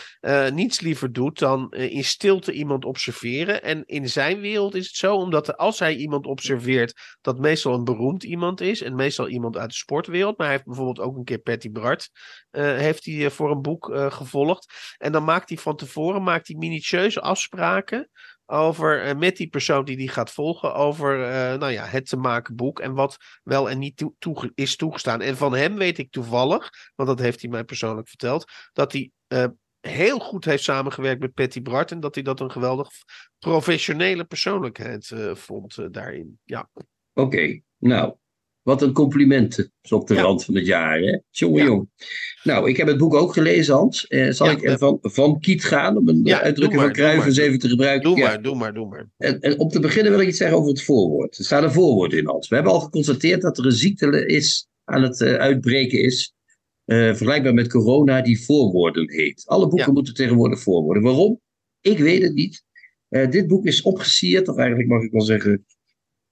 niets liever doet dan in stilte iemand observeren. En in zijn wereld is het zo, omdat als hij iemand observeert, dat meestal een beroemd iemand is. En meestal iemand uit de sportwereld. Maar hij heeft bijvoorbeeld ook een keer Patty Bart. heeft hij voor een boek gevolgd. En dan maakt hij van tevoren maakt hij minutieuze afspraken over, uh, met die persoon die die gaat volgen over uh, nou ja, het te maken boek en wat wel en niet toe, is toegestaan. En van hem weet ik toevallig, want dat heeft hij mij persoonlijk verteld, dat hij uh, heel goed heeft samengewerkt met Patty Bart en dat hij dat een geweldig professionele persoonlijkheid vond daarin. Ja. Oké, nou, Wat een compliment zo op de rand van het jaar. Hè? Jongen, jong. Nou, ik heb het boek ook gelezen, Hans. Eh, zal ik er van, van Kiet gaan, om een uitdrukking van Cruijff eens even te gebruiken? Doe maar, doe maar, doe maar. En, en, om te beginnen wil ik iets zeggen over het voorwoord. Er staat een voorwoord in, Hans. We hebben al geconstateerd dat er een ziekte is, aan het uh, uitbreken is. Uh, vergelijkbaar met corona, die voorwoorden heet. Alle boeken moeten tegenwoordig voorwoorden. Waarom? Ik weet het niet. Uh, dit boek is opgesierd, of eigenlijk mag ik wel zeggen,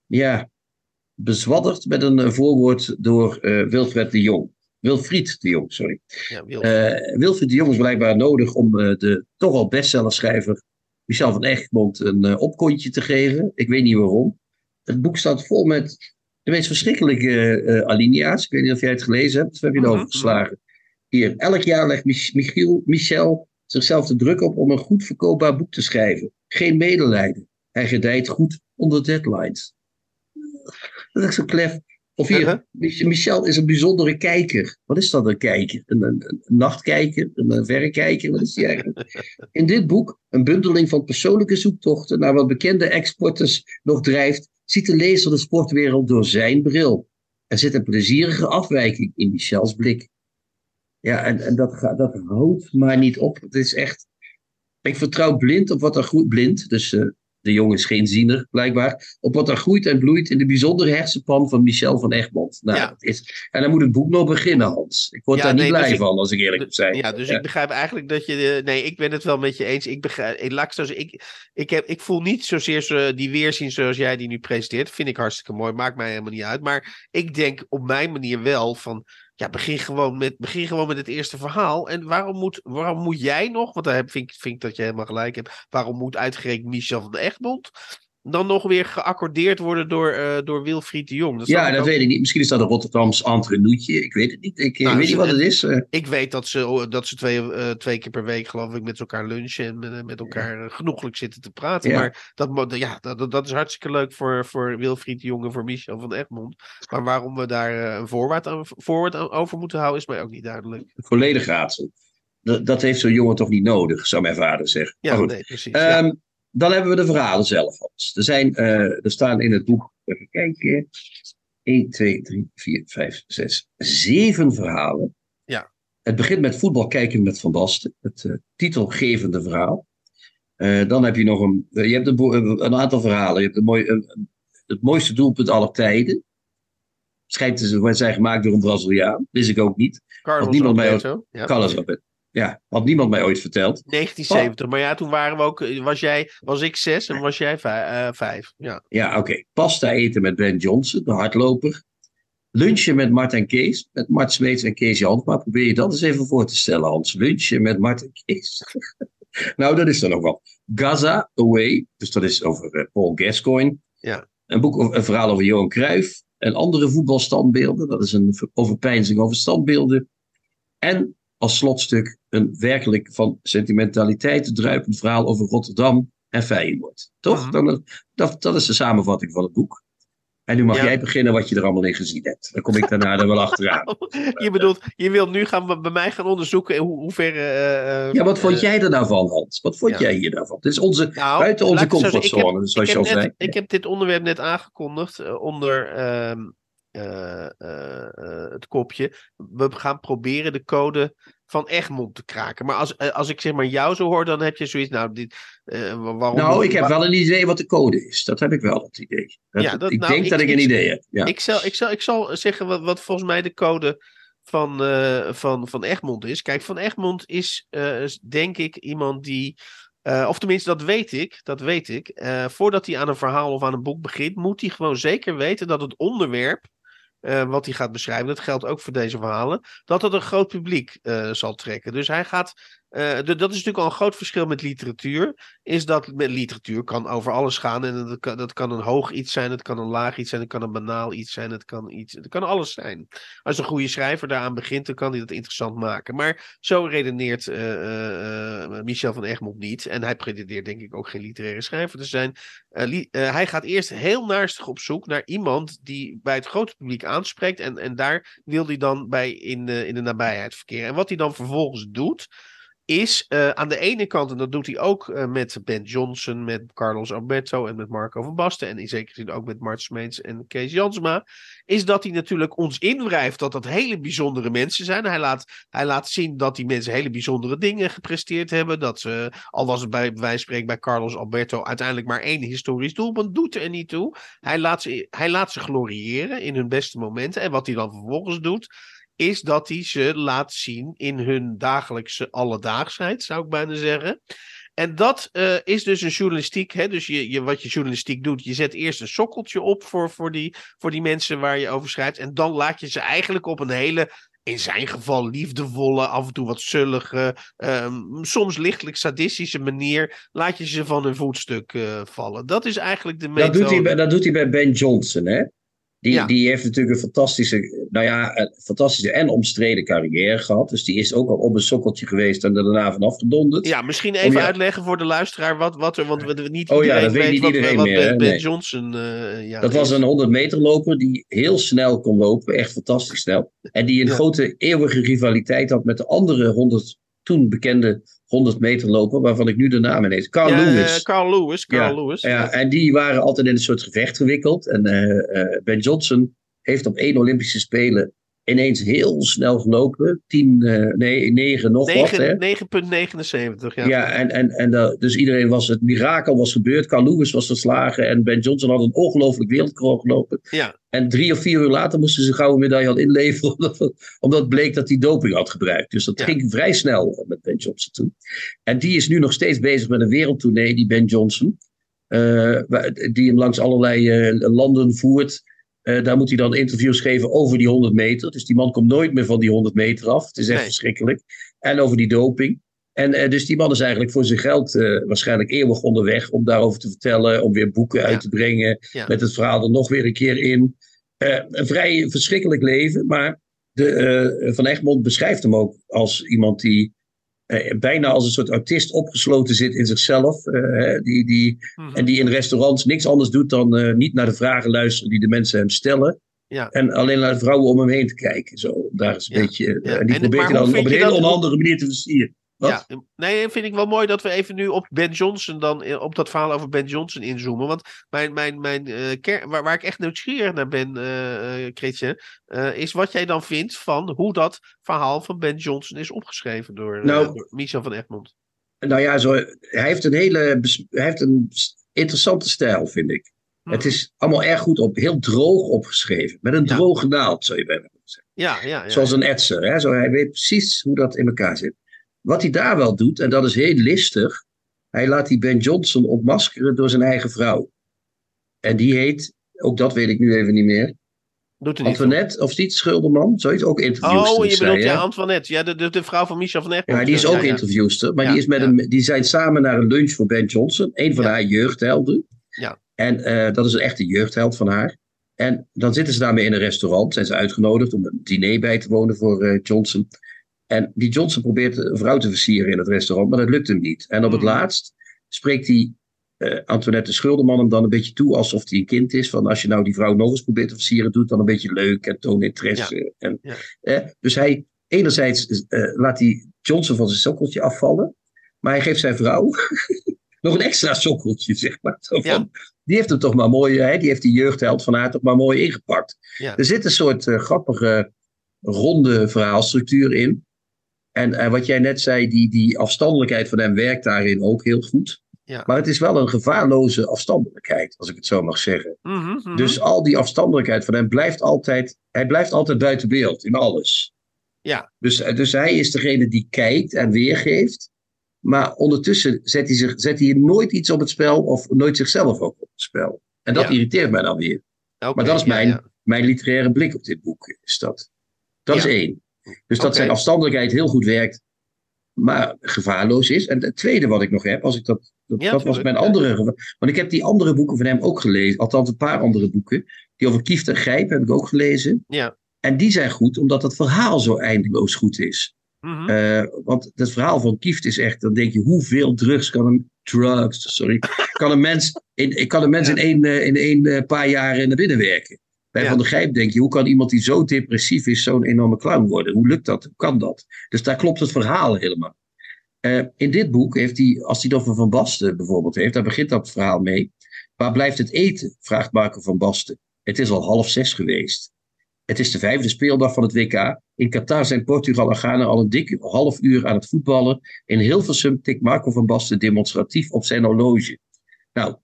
ja, bezwadderd met een eh, voorwoord door uh, Wilfred de Jong. Wilfried de Jong, sorry. Ja, Wilfried. Uh, Wilfried de Jong is blijkbaar nodig om de toch al bestsellerschrijver Michel van Egmond een opkontje te geven. Ik weet niet waarom. Het boek staat vol met de meest verschrikkelijke alinea's. Ik weet niet of jij het gelezen hebt. Of heb je het overgeslagen? Hier, elk jaar legt Michiel, Michel zichzelf de druk op om een goed verkoopbaar boek te schrijven. Geen medelijden. Hij gedijt goed onder deadlines. Dat is zo klef. Of hier. Michel is een bijzondere kijker. Wat is dat, een kijker? Een, een, een nachtkijker? Een, een verrekijker? Wat is die eigenlijk? In dit boek, een bundeling van persoonlijke zoektochten naar wat bekende exporters nog drijft, ziet de lezer de sportwereld door zijn bril. Er zit een plezierige afwijking in Michels blik. Ja, en, en dat, dat houdt maar niet op. Het is echt. Ik vertrouw blind op wat er goed blind. Dus uh, de jongen is geen ziener, blijkbaar. Op wat er groeit en bloeit in de bijzondere hersenpan van Michel van Egmond. Nou, ja. is, en dan moet het boek nog beginnen, Hans. Ik word daar niet dus blij van, als ik eerlijk moet zijn. Ja, dus ik begrijp eigenlijk dat je. nee, ik ben het wel met je eens. Ik, begrijp, ik, laat ik, ik, ik, heb, ik voel niet zozeer zo, die weerzin zoals jij die nu presenteert. Vind ik hartstikke mooi. Maakt mij helemaal niet uit. Maar ik denk op mijn manier wel van ja, begin gewoon, met, begin gewoon met het eerste verhaal. En waarom moet, waarom moet jij nog, want daar heb, vind, vind ik dat je helemaal gelijk hebt, waarom moet uitgerekend Michel van de Egmond dan nog weer geaccordeerd worden door, uh, door Wilfried de Jong. Dat ja, dat weet ik niet. Misschien is dat een Rotterdams entrenoetje. Ik weet het niet. Ik nou, weet niet wat het is. Ik weet dat ze, dat ze twee, uh, twee keer per week, geloof ik, met elkaar lunchen en met, met elkaar ja. genoeglijk zitten te praten. Ja. Maar dat, ja, dat, dat is hartstikke leuk voor, voor Wilfried de Jong en voor Michel van Egmond. Maar waarom we daar een voorwoord, aan, voorwoord over moeten houden, is mij ook niet duidelijk. Volledig raadsel. Dat, dat heeft zo'n jongen toch niet nodig, zou mijn vader zeggen. Ja, nee, precies. Um, dan hebben we de verhalen zelf. Er, zijn, uh, er staan in het boek, even kijken, 1, 2, 3, 4, 5, 6, 7 verhalen. Ja. Het begint met voetbal kijken met Van Basten, het uh, titelgevende verhaal. Uh, dan heb je nog een, je hebt een, een aantal verhalen. Je hebt een mooi, een, het mooiste doelpunt aller tijden. Schijnt te zijn gemaakt door een Braziliaan. Wist ik ook niet. Carlos niemand. Mij, ja, Carlos. Ja, had niemand mij ooit verteld. 1970, maar ja, toen waren we ook, was, jij, was ik zes en was jij vijf. Uh, vijf ja, ja oké. Pasta eten met Ben Johnson, de hardloper. Lunchen met Mart en Kees, met Mart Smeets en Kees Maar Probeer je dat eens even voor te stellen, Hans. Lunchen met Mart en Kees. nou, dat is er nog wel. Gaza Away, dus dat is over uh, Paul Gascoigne. Ja. Een boek, een verhaal over Johan Cruijff en andere voetbalstandbeelden. Dat is een overpeinzing over standbeelden. En als slotstuk een werkelijk van sentimentaliteit druipend verhaal over Rotterdam en Feyenoord. Toch? Dan, dat, dat is de samenvatting van het boek. En nu mag jij beginnen wat je er allemaal in gezien hebt. Dan kom ik daarna er wel achteraan. je bedoelt, je wilt nu gaan bij mij gaan onderzoeken hoe, hoe ver... Uh, ja, wat vond uh, jij er nou van, Hans? Wat vond jij hier daarvan? Het is onze, nou, buiten onze comfortzone, zoals je al zei. Ik heb dit onderwerp net aangekondigd onder ehm, het kopje. We gaan proberen de code van Egmond te kraken. Maar als, eh, als ik zeg maar jou zo hoor, dan heb je zoiets. Nou, dit, uh, waarom nou ik heb wel een idee wat de code is. Dat heb ik wel, dat idee. Dat, ja, dat, ik nou, denk ik, dat ik, een idee heb. Ja. Ik, zal, ik, zal, ik zal zeggen wat, wat volgens mij de code van, uh, van, van Egmond is. Kijk, Van Egmond is denk ik iemand die. of tenminste, dat weet ik. Dat weet ik. voordat hij aan een verhaal of aan een boek begint, moet hij gewoon zeker weten dat het onderwerp uh, wat hij gaat beschrijven, dat geldt ook voor deze verhalen, dat het een groot publiek uh, zal trekken. Dus hij gaat uh, dat is natuurlijk al een groot verschil met literatuur. Is dat met literatuur kan over alles gaan. En dat kan, dat kan een hoog iets zijn, het kan een laag iets zijn, het kan een banaal iets zijn, het kan, iets, het kan alles zijn. Als een goede schrijver daaraan begint, dan kan hij dat interessant maken. Maar zo redeneert uh, uh, Michel van Egmond niet. En hij pretendeert denk ik ook geen literaire schrijver te zijn. hij gaat eerst heel naastig op zoek naar iemand die bij het grote publiek aanspreekt. En, en daar wil hij dan bij in, in de nabijheid verkeren. En wat hij dan vervolgens doet is uh, aan de ene kant, en dat doet hij ook uh, met Ben Johnson, met Carlos Alberto en met Marco van Basten. En in zekere zin ook met Mart Smeets en Kees Jansma. Is dat hij natuurlijk ons inwrijft dat dat hele bijzondere mensen zijn. Hij laat, hij laat zien dat die mensen hele bijzondere dingen gepresteerd hebben. Dat ze, al was het bij, wij spreken bij Carlos Alberto, uiteindelijk maar één historisch doelpunt. Doet er niet toe. Hij laat, ze, hij laat ze gloriëren in hun beste momenten. En wat hij dan vervolgens doet is dat hij ze laat zien in hun dagelijkse alledaagsheid, zou ik bijna zeggen. En dat uh, is dus een journalistiek. Hè? Dus je, je, wat je journalistiek doet, je zet eerst een sokkeltje op voor, voor, die, voor die mensen waar je over schrijft. En dan laat je ze eigenlijk op een hele, in zijn geval liefdevolle, af en toe wat zullige, um, soms lichtelijk sadistische manier, laat je ze van hun voetstuk uh, vallen. Dat is eigenlijk de methode. Dat doet hij, dat doet hij bij Ben Johnson, hè? Die, die heeft natuurlijk een fantastische, nou ja, een fantastische en omstreden carrière gehad. Dus die is ook al op een sokkeltje geweest en er daarna vanaf gedonderd. Ja, misschien even uitleggen voor de luisteraar wat, wat er, want we niet oh, ja, dat weet, niet iedereen wat, meer, Ben, Johnson uh, ja, Dat was een 100 meter loper die heel snel kon lopen, echt fantastisch snel. En die een grote eeuwige rivaliteit had met de andere 100 toen bekende 100 meter loper, waarvan ik nu de naam ineens. Carl ja, Lewis. Carl Lewis, Carl ja, Lewis. Ja, en die waren altijd in een soort gevecht gewikkeld. En uh, Ben Johnson heeft op één Olympische Spelen ineens heel snel gelopen. 10, uh, nee, 9 nog 9, wat. 9,79. Ja, ja en, en, en uh, dus iedereen was het mirakel was gebeurd. Carl Lewis was verslagen en Ben Johnson had een ongelooflijk wereldrecord gelopen. Ja. En drie of vier uur later moesten ze een gouden medaille al inleveren, omdat, omdat bleek dat hij doping had gebruikt. Dus dat ging vrij snel met Ben Johnson toen. En die is nu nog steeds bezig met een wereldtournee, die Ben Johnson. Uh, die hem langs allerlei landen voert. Uh, daar moet hij dan interviews geven over die 100 meter. Dus die man komt nooit meer van die 100 meter af. Het is echt nee. verschrikkelijk. En over die doping. En uh, dus die man is eigenlijk voor zijn geld uh, waarschijnlijk eeuwig onderweg om daarover te vertellen, om weer boeken ja. uit te brengen, ja. met het verhaal er nog weer een keer in. een vrij verschrikkelijk leven, maar de, Van Egmond beschrijft hem ook als iemand die bijna als een soort autist opgesloten zit in zichzelf. Uh, die, die, mm-hmm. En die in restaurants niks anders doet dan uh, niet naar de vragen luisteren die de mensen hem stellen. Ja. En alleen naar de vrouwen om hem heen te kijken. Zo, daar is een ja. beetje. Ja. En die probeert hij dan op een hele onhandige manier te versieren. Ja, nee, vind ik wel mooi dat we even nu op Ben Johnson dan, op dat verhaal over Ben Johnson inzoomen. Want mijn, mijn, mijn, uh, waar, waar ik echt nieuwsgierig naar ben, uh, uh, is wat jij dan vindt van hoe dat verhaal van Ben Johnson is opgeschreven door, nou, door Michel van Egmond. Nou ja, zo, hij heeft een hele, hij heeft een interessante stijl, vind ik. Hmm. Het is allemaal erg goed op, heel droog opgeschreven. Met een ja. droge naald, zou je bijna zeggen. Ja, ja, ja, Zoals een etser. Hè? Zo, hij weet precies hoe dat in elkaar zit. Wat hij daar wel doet, en dat is heel listig, hij laat die Ben Johnson ontmaskeren door zijn eigen vrouw. En die heet, ook dat weet ik nu even niet meer. Doet Antoinette, of niet, Schulderman, zoiets ook interviewster. Oh, je bedoelt ja, Antoinette, ja, de, de, de, vrouw van Michel van Egmond. Ja, die is ook ja, interviewster, maar die, is met een, die zijn samen naar een lunch voor Ben Johnson, een van haar jeugdhelden. Ja. En uh, dat is een echte jeugdheld van haar. En dan zitten ze daarmee in een restaurant, zijn ze uitgenodigd om een diner bij te wonen voor uh, Johnson. En die Johnson probeert een vrouw te versieren in het restaurant, maar dat lukt hem niet. En op het laatst spreekt die uh, Antoinette Schulderman hem dan een beetje toe alsof hij een kind is. Van als je nou die vrouw nog eens probeert te versieren, doet dan een beetje leuk en toon interesse. Ja. En, ja. eh, dus hij, enerzijds uh, laat hij Johnson van zijn sokkeltje afvallen, maar hij geeft zijn vrouw nog een extra sokkeltje, zeg maar. Zo van, Ja. Die heeft hem toch maar mooi, hè, die heeft die jeugdheld van haar toch maar mooi ingepakt. Er zit een soort uh, grappige, ronde verhaalstructuur in. En uh, wat jij net zei, die, die afstandelijkheid van hem werkt daarin ook heel goed. Ja. Maar het is wel een gevaarloze afstandelijkheid, als ik het zo mag zeggen. Mm -hmm, mm -hmm. Dus al die afstandelijkheid van hem blijft altijd, hij blijft altijd buiten beeld in alles. Ja. Dus, dus hij is degene die kijkt en weergeeft. Maar ondertussen zet hij, zich, zet hij nooit iets op het spel of nooit zichzelf ook op het spel. En dat Ja. irriteert mij dan weer. Okay, Maar dat is mijn, ja. mijn literaire blik op dit boek. Is dat. Dat is één. Dus dat zijn afstandelijkheid heel goed werkt, maar gevaarloos is. En het tweede wat ik nog heb, als ik dat, dat, Ja, dat was mijn andere. Want ik heb die andere boeken van hem ook gelezen, althans een paar andere boeken. Die over Kieft en Grijp heb ik ook gelezen. Ja. En die zijn goed, omdat het verhaal zo eindeloos goed is. Eh, want het verhaal van Kieft is echt, dan denk je, hoeveel drugs kan een, drugs, sorry, kan een mens in, kan een mens Ja. in één, eh, in één eh, paar jaar naar binnen werken? Bij Ja. Van der Gijp denk je, hoe kan iemand die zo depressief is zo'n enorme clown worden? Hoe lukt dat? Hoe kan dat? Dus daar klopt het verhaal helemaal. in dit boek heeft hij, als hij het over Van Basten bijvoorbeeld heeft, daar begint dat verhaal mee. Waar blijft het eten? vraagt Marco van Basten. Het is al half zes geweest. Het is de vijfde speeldag van het WK. In Qatar zijn Portugal en Ghana al een dik half uur aan het voetballen. In Hilversum tikt Marco van Basten demonstratief op zijn horloge. Nou,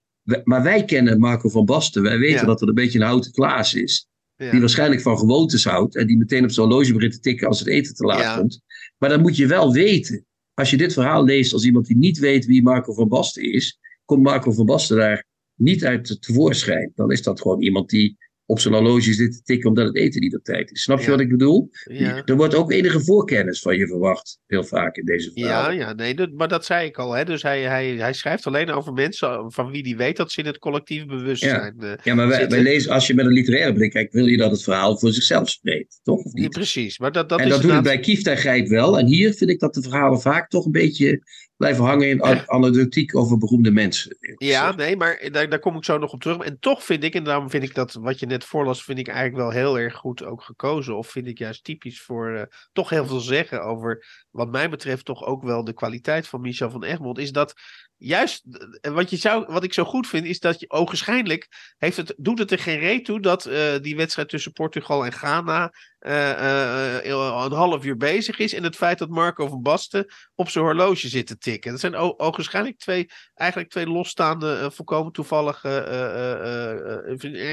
maar wij kennen Marco van Basten. Wij weten dat het een beetje een houten Klaas is. Die waarschijnlijk van gewoontes houdt. En die meteen op zijn horloge begint te tikken als het eten te laat komt. Maar dan moet je wel weten. Als je dit verhaal leest als iemand die niet weet wie Marco van Basten is. Komt Marco van Basten daar niet uit tevoorschijn. Dan is dat gewoon iemand die op zijn horloge zit te tikken omdat het eten niet op tijd is. Snap je wat ik bedoel? Ja. Er wordt ook enige voorkennis van je verwacht, heel vaak in deze verhalen. Ja, ja nee, maar dat zei ik al. Hè? Dus hij, hij, hij schrijft alleen over mensen van wie hij weet dat ze in het collectief bewustzijn Ja, uh, ja maar wij, wij, lezen, als je met een literaire blik kijkt, wil je dat het verhaal voor zichzelf spreekt, toch? Of niet? precies. Maar dat, dat en dat doet het bij Kieft en Grijp wel. En hier vind ik dat de verhalen vaak toch een beetje blijven hangen in anekdotiek over beroemde mensen. Ja, nee, maar daar, daar kom ik zo nog op terug. En toch vind ik, en daarom vind ik dat wat je net voorlas, vind ik eigenlijk wel heel erg goed ook gekozen. Of vind ik juist typisch voor uh, toch heel veel zeggen over, wat mij betreft, toch ook wel de kwaliteit van Michel van Egmond. Is dat juist, wat, je zou, wat ik zo goed vind, is dat je ogenschijnlijk heeft het, doet het er geen reet toe dat uh, die wedstrijd tussen Portugal en Ghana uh, een half uur bezig is. En het feit dat Marco van Basten op zijn horloge zit te tikken. Dat zijn ogenschijnlijk twee, eigenlijk twee losstaande, volkomen toevallige,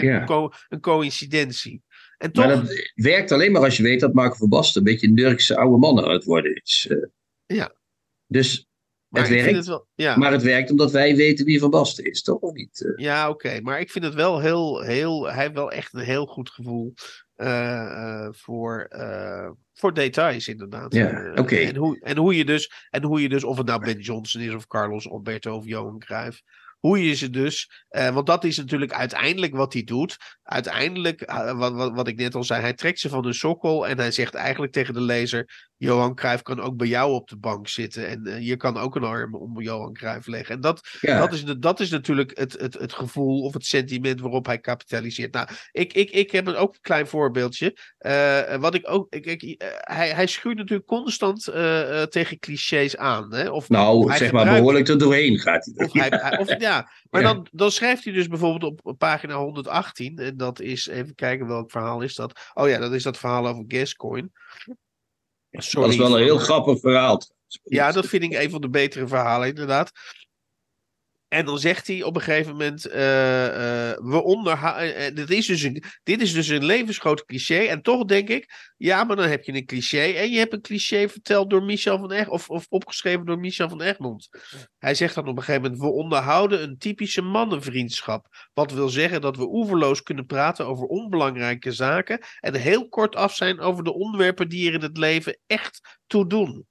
yeah. een, een coïncidentie. En toch... Maar dat werkt alleen maar als je weet dat Marco van Basten een beetje een Nurkse oude man aan het worden is. Ja. Dus maar het werkt, het wel, ja. maar het werkt omdat wij weten wie Van Basten is, toch? Of niet? Eh? Ja, oké. Maar ik vind het wel heel, heel... Hij heeft wel echt een heel goed gevoel uh, voor, voor details, inderdaad. Ja, oké. En, hoe, en, hoe je dus, en hoe je dus, of het nou Ben Johnson is, of Carlos Alberto of Johan Cruijff hoe je ze dus. Uh, want dat is natuurlijk uiteindelijk wat hij doet. Uiteindelijk, uh, wat, wat, wat ik net al zei, hij trekt ze van de sokkel en hij zegt eigenlijk tegen de lezer: Johan Cruijff kan ook bij jou op de bank zitten. En uh, je kan ook een arm om Johan Cruijff leggen. En dat, dat, is, de, dat is natuurlijk het, het, het gevoel of het sentiment waarop hij kapitaliseert. Nou, ik, ik, ik heb ook een klein voorbeeldje. wat ik ook. Ik, ik, hij, hij schuurt natuurlijk constant tegen clichés aan. Hè? Of, nou, zeg maar behoorlijk er doorheen gaat hij. Of hij, of, ja, maar Dan, dan schrijft hij dus bijvoorbeeld op pagina 118. En dat is, even kijken welk verhaal is dat. Oh ja, dat is dat verhaal over Gascoin. Sorry, dat is wel een heel grappig verhaal. Ja, dat vind ik een van de betere verhalen, inderdaad. En dan zegt hij op een gegeven moment: uh, uh, we onderhouden. Uh, dit, is dus een, dit is dus een levensgroot cliché. En toch denk ik: ja, maar dan heb je een cliché. En je hebt een cliché verteld door Michel van Egmond. Of, of opgeschreven door Michel van Egmond. Hij zegt dan op een gegeven moment: we onderhouden een typische mannenvriendschap. Wat wil zeggen dat we oeverloos kunnen praten over onbelangrijke zaken. En heel kort af zijn over de onderwerpen die er in het leven echt toe doen.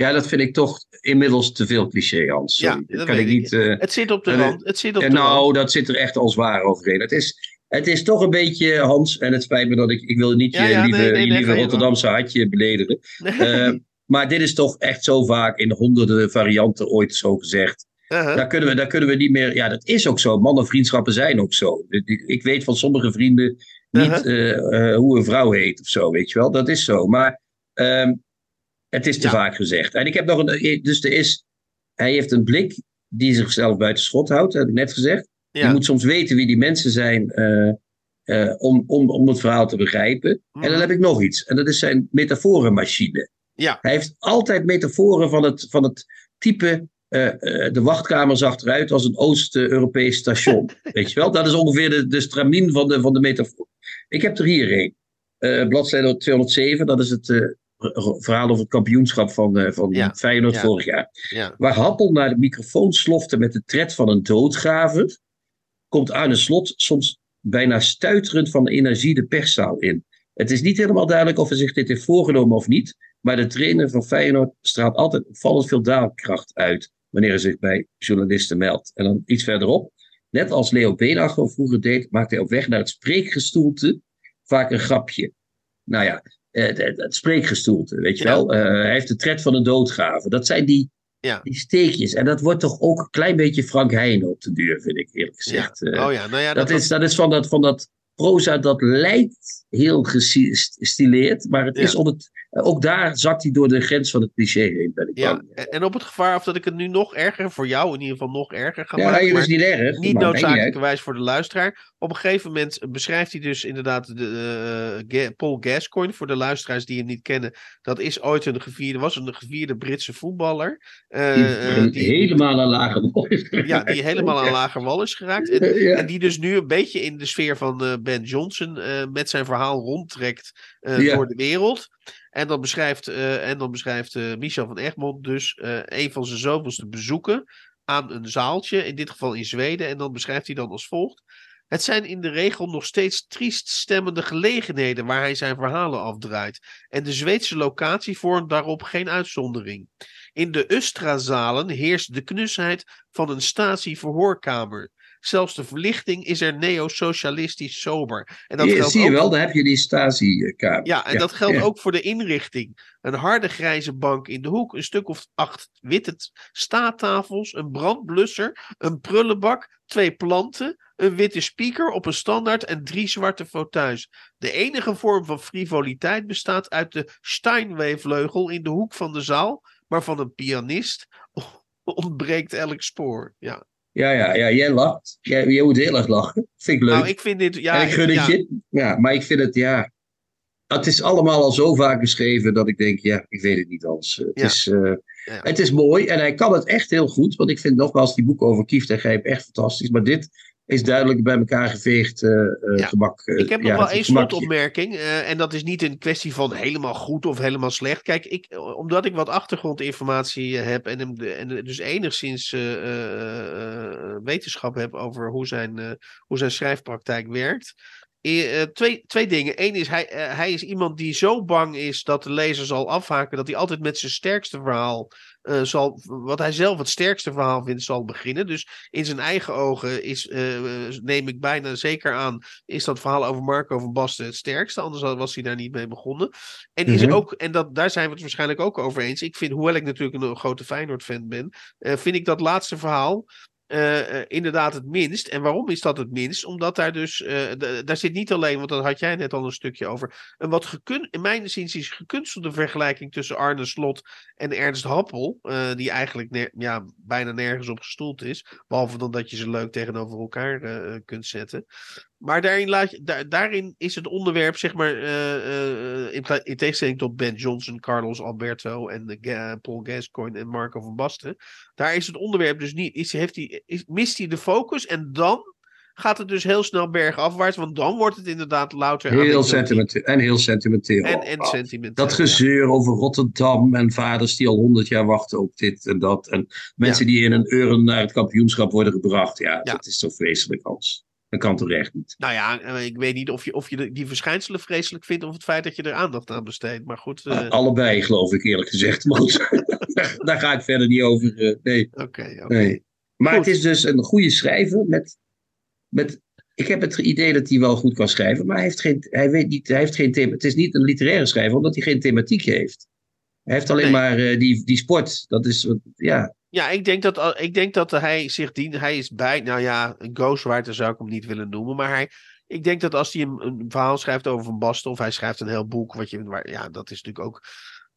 Ja, dat vind ik toch inmiddels te veel cliché, Hans. Ja, dat kan ik niet. Uh, het zit op de rand. Het zit op en nou, dat zit er echt al zwaar overheen. Het is, het is toch een beetje, Hans, en het spijt me dat ik. Ik wil niet je lieve, nee, nee, lieve Rotterdamse hartje beledigen. Uh, maar dit is toch echt zo vaak in honderden varianten ooit zo gezegd. Uh-huh. daar, kunnen we, daar kunnen we niet meer. Ja, dat is ook zo. Mannenvriendschappen zijn ook zo. Ik weet van sommige vrienden niet uh-huh. hoe een vrouw heet of zo, weet je wel. Dat is zo. Maar. Ehm, het is te vaak gezegd. En ik heb nog een. Dus er is. Hij heeft een blik die zichzelf buiten schot houdt, heb ik net gezegd. Je moet soms weten wie die mensen zijn uh, uh, om, om, om het verhaal te begrijpen. En dan mhm. heb ik nog iets. En dat is zijn metaforenmachine. Ja. Hij heeft altijd metaforen van het, van het type. Uh, de wachtkamer zag eruit als een Oost-Europees station. Weet je wel? Dat is ongeveer de, de stramien van de, van de metafoor. Ik heb er hier een. bladzijde 207, dat is het verhaal over het kampioenschap van, uh, van Feyenoord vorig jaar. Waar Happel naar de microfoon slofte met de tred van een doodgraver, komt Arne Slot soms bijna stuiterend van energie de perszaal in. Het is niet helemaal duidelijk of hij zich dit heeft voorgenomen of niet, maar de trainer van Feyenoord straalt altijd opvallend veel daalkracht uit wanneer hij zich bij journalisten meldt. En dan iets verderop, net als Leo Beenacher vroeger deed, maakt hij op weg naar het spreekgestoelte vaak een grapje. Nou ja, het, het, spreekgestoelte, weet je wel. Uh, hij heeft de tred van een doodgave. Dat zijn die, ja. die steekjes. En dat wordt toch ook een klein beetje Frank Heijnen op de duur, vind ik eerlijk gezegd. Ja. Oh ja, nou ja, dat, dat, is, dat is van dat, van dat proza dat lijkt heel gestileerd, maar het is om het ook daar zakt hij door de grens van het cliché heen. Ben ik ja, en op het gevaar of dat ik het nu nog erger, voor jou in ieder geval nog erger ga ja, maken. Ja, is niet erg. Niet noodzakelijkerwijs voor de luisteraar. Op een gegeven moment beschrijft hij dus inderdaad de, uh, Paul Gascoigne. Voor de luisteraars die hem niet kennen. Dat is ooit een gevierde, was een gevierde Britse voetballer. Uh, die, helemaal aan lage wal is geraakt. Ja, die helemaal aan lage wal is geraakt. En, ja. en, die dus nu een beetje in de sfeer van uh, Ben Johnson met zijn verhaal rondtrekt door de wereld. En dan beschrijft, en dan beschrijft Michel van Egmond dus een van zijn zoveelste bezoeken aan een zaaltje, in dit geval in Zweden. En dan beschrijft hij dan als volgt. Het zijn in de regel nog steeds triest stemmende gelegenheden waar hij zijn verhalen afdraait. En de Zweedse locatie vormt daarop geen uitzondering. In de Ustra-zalen heerst de knusheid van een statieverhoorkamer. Zelfs de verlichting is er neo-socialistisch sober. En dat ja, geldt zie je ook... wel, daar heb je die Stasi-kamer. Ja, en dat geldt ook voor de inrichting. Een harde grijze bank in de hoek, een stuk of acht witte staattafels, een brandblusser, een prullenbak, twee planten, een witte speaker op een standaard en drie zwarte fauteuils. De enige vorm van frivoliteit bestaat uit de Steinway-vleugel in de hoek van de zaal, maar van een pianist ontbreekt elk spoor. Ja. Ja, ja, ja, jij lacht. Jij, jij moet heel erg lachen. Vind ik leuk. Nou, ik vind dit, ja. En ik gun het ja. je. Ja, maar ik vind het, ja. Het is allemaal al zo vaak geschreven dat ik denk, ja, ik weet het niet anders. Het, ja. is, uh, ja. het is mooi en hij kan het echt heel goed. Want ik vind nogmaals die boek over Kieft en Grijp echt fantastisch. Maar dit is duidelijk bij elkaar geveegd uh, ja. gemak. ik heb nog wel één slotopmerking. en dat is niet een kwestie van helemaal goed of helemaal slecht. Kijk, ik, omdat ik wat achtergrondinformatie heb en, en dus enigszins wetenschap heb over hoe zijn, hoe zijn schrijfpraktijk werkt. Uh, twee, twee dingen. Eén is, hij, uh, hij is iemand die zo bang is dat de lezer zal afhaken, dat hij altijd met zijn sterkste verhaal uh, zal, wat hij zelf het sterkste verhaal vindt, zal beginnen. Dus in zijn eigen ogen is, neem ik bijna zeker aan, is dat verhaal over Marco van Basten het sterkste. Anders was hij daar niet mee begonnen. En, is mm-hmm. ook, en dat, daar zijn we het waarschijnlijk ook over eens. Ik vind, hoewel ik natuurlijk een, grote Feyenoord-fan ben, vind ik dat laatste verhaal uh, inderdaad het minst. En waarom is dat het minst? Omdat daar dus, uh, daar zit niet alleen, want daar had jij net al een stukje over, een wat gekun, in mijn zin is gekunstelde vergelijking tussen Arne Slot en Ernst Happel, die eigenlijk ja, bijna nergens op gestoeld is, behalve dan dat je ze leuk tegenover elkaar kunt zetten. Maar daarin, laat je, daar, daarin is het onderwerp, zeg maar, uh, uh, in, in, tegenstelling tot Ben Johnson, Carlos Alberto en de, Paul Gascoigne en Marco van Basten. Daar is het onderwerp dus niet, is, heeft hij, is, mist hij de focus en dan gaat het dus heel snel bergafwaarts, want dan wordt het inderdaad louter... Heel sentimenteel. En heel sentimenteel. En, en sentimenteel, Dat gezeur over Rotterdam en vaders die al honderd jaar wachten op dit en dat. En mensen ja. die in een urn naar het kampioenschap worden gebracht. Ja, ja. dat is zo vreselijk als. Dat kan toch echt niet? Nou ja, eh, ik weet niet of je, of je die verschijnselen vreselijk vindt of het feit dat je er aandacht aan besteedt. Maar goed. Uh... Allebei, geloof ik eerlijk gezegd. daar, ga ik verder niet over. Uh, nee. Oké, okay, okay. nee. Maar goed. het is dus een goede schrijver met, met. Ik heb het idee dat hij wel goed kan schrijven, maar hij heeft geen, hij weet niet, hij heeft geen thema. Het is niet een literaire schrijver, omdat hij geen thematiek heeft. Hij heeft alleen nee. maar uh, die, die sport. Dat is, ja, ja, ik denk dat, ik denk dat hij zich dient. Hij is bij, nou ja, een ghostwriter zou ik hem niet willen noemen. Maar hij, ik denk dat als hij een, verhaal schrijft over Van Basten. of hij schrijft een heel boek. Wat je, waar, ja, dat is natuurlijk ook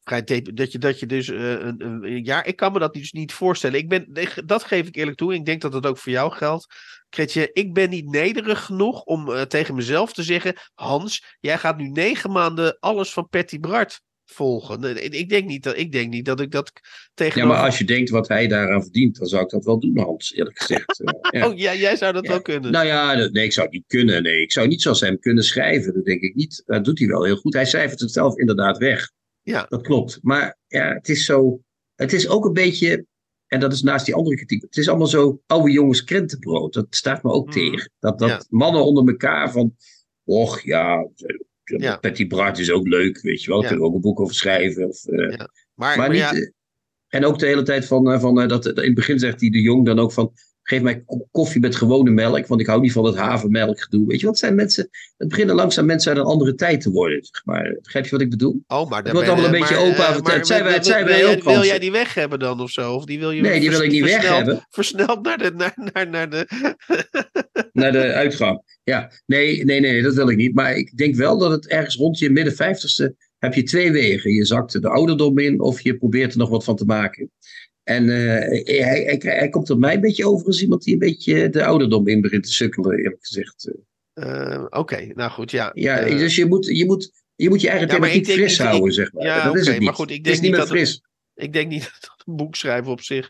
vrij. Dat je, dat je dus uh, een, jaar. Ik kan me dat dus niet voorstellen. Ik ben, dat geef ik eerlijk toe. Ik denk dat dat ook voor jou geldt. Kretje, ik ben niet nederig genoeg om uh, tegen mezelf te zeggen: Hans, jij gaat nu negen maanden alles van Patty Bart volgen. Ik denk niet dat ik, denk niet dat ik dat tegen. Ja, maar als je denkt wat hij daaraan verdient, dan zou ik dat wel doen, Hans, eerlijk gezegd. Eh, ja. Oh, ja, jij zou dat ja. wel kunnen. Nou ja, nee, ik zou het niet kunnen. Nee, ik zou niet zoals hem kunnen schrijven. Dat denk ik niet. Dat doet hij wel heel goed. Hij cijfert het zelf inderdaad weg. Ja. Dat klopt. Maar ja, het is zo. Het is ook een beetje. En dat is naast die andere kritiek. Het is allemaal zo oude jongens krentenbrood. Dat staat me ook mm. tegen. Dat, dat ja. mannen onder elkaar van. Och ja, ja. Patty Bart is ook leuk, weet je wel. Ja. Kunnen we ook een boek over schrijven. Of, uh, ja. maar, maar, niet, ja. En ook de hele tijd van, van uh, dat, in het begin zegt hij de jong dan ook van, geef mij koffie met gewone melk, want ik hou niet van het havermelk gedoe. Weet je wat zijn mensen, het beginnen langzaam mensen uit een andere tijd te worden, zeg maar. Begrijp je wat ik bedoel? Oh, maar het wordt allemaal een maar, beetje open zijn wij, zijn wij wil, wil jij die weg hebben dan of zo? Of die wil je nee, die wil ik niet weg hebben. Versneld naar de, naar, naar, naar de... naar de uitgang. Ja, nee, nee, nee, dat wil ik niet. Maar ik denk wel dat het ergens rond je midden vijftigste heb je twee wegen. Je zakt de ouderdom in of je probeert er nog wat van te maken. En uh, hij, hij, hij, komt op mij een beetje over als iemand die een beetje de ouderdom in begint te sukkelen, eerlijk gezegd. Uh, Oké, nou goed, ja. Ja, uh, dus je moet je, moet, je, moet je eigenlijk ja, niet fris niet, houden, ik, zeg maar. Ja, dat is het niet. Maar goed, ik denk niet, niet meer fris. Het, ik denk niet dat een boek schrijven op zich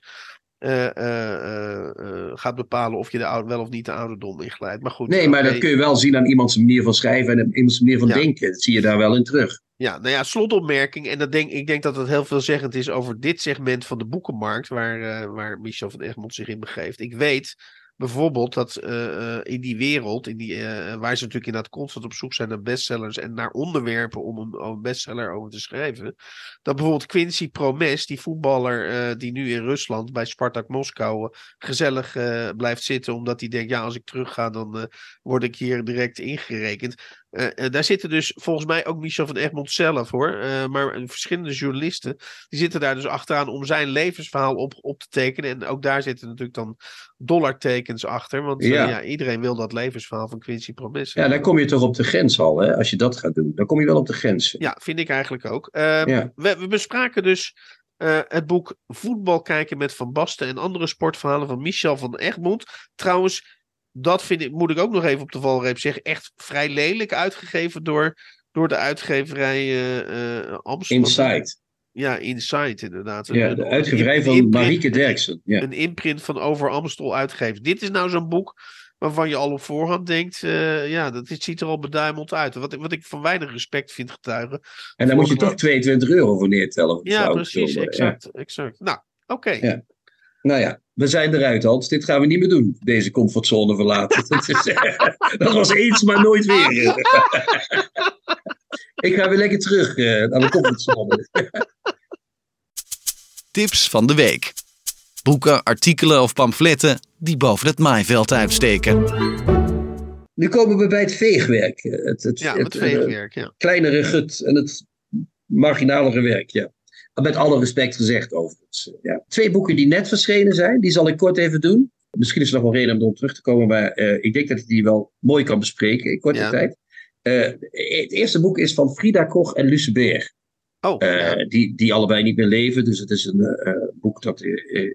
gaat bepalen of je de oude, wel of niet de ouderdom inglijdt. Maar goed. Nee, maar okay. dat kun je wel zien aan iemands manier van schrijven en iemands manier van ja. denken. Dat zie je daar wel in terug. Ja, nou ja, slotopmerking. En dat denk, ik denk dat het heel veelzeggend is over dit segment van de boekenmarkt. Waar, waar Michel van Egmond zich in begeeft. Ik weet bijvoorbeeld dat uh, in die wereld, in die, uh, waar ze natuurlijk inderdaad constant op zoek zijn naar bestsellers en naar onderwerpen om een, bestseller over te schrijven. Dat bijvoorbeeld Quincy Promes, die voetballer die nu in Rusland bij Spartak Moskou gezellig blijft zitten, omdat hij denkt, ja, als ik terug ga, dan word ik hier direct ingerekend. Uh, daar zitten dus volgens mij ook Michel van Egmond zelf hoor. Uh, maar verschillende journalisten. Die zitten daar dus achteraan om zijn levensverhaal op, op te tekenen. En ook daar zitten natuurlijk dan dollartekens achter. Want ja. Uh, ja iedereen wil dat levensverhaal van Quincy Promes. Ja, dan kom je toch op de grens al, hè? Als je dat gaat doen. Dan kom je wel op de grens. Ja, vind ik eigenlijk ook. Ehm, ja. we, we bespraken dus het boek Voetbal kijken met Van Basten en andere sportverhalen van Michel van Egmond. Trouwens dat vind ik, moet ik ook nog even op de valreep zeggen, echt vrij lelijk uitgegeven door, door de uitgeverij uh, Amsterdam. Inside. Ja, Inside inderdaad. Ja, de uitgeverij van Marieke Derksen. Ja. Een imprint van Over Amstel uitgegeven. Dit is nou zo'n boek waarvan je al op voorhand denkt, uh, ja, dat dit ziet er al beduimeld uit. Wat, wat ik van weinig respect vind getuigen. En daar moet je toch 22 euro voor neertellen. Ja, precies, exact, ja. exact. Nou, oké. Okay. Ja. Nou ja, we zijn eruit, Hans. Dit gaan we niet meer doen. Deze comfortzone verlaten. dat, is, dat was eens, maar nooit weer. Ik ga weer lekker terug naar de comfortzone. Tips van de week. Boeken, artikelen of pamfletten die boven het maaiveld uitsteken. Nu komen we bij het veegwerk. Het, het, ja, het, het veegwerk, ja. Kleinere gut en het marginalere werk, ja. Met alle respect gezegd overigens. Ja. Twee boeken die net verschenen zijn, die zal ik kort even doen. Misschien is er nog wel reden om erop terug te komen, maar uh, ik denk dat ik die wel mooi kan bespreken in korte ja. tijd. Uh, het eerste boek is van Frida Koch en Luce Beer. Oh, uh, die, die allebei niet meer leven. Dus het is een boek dat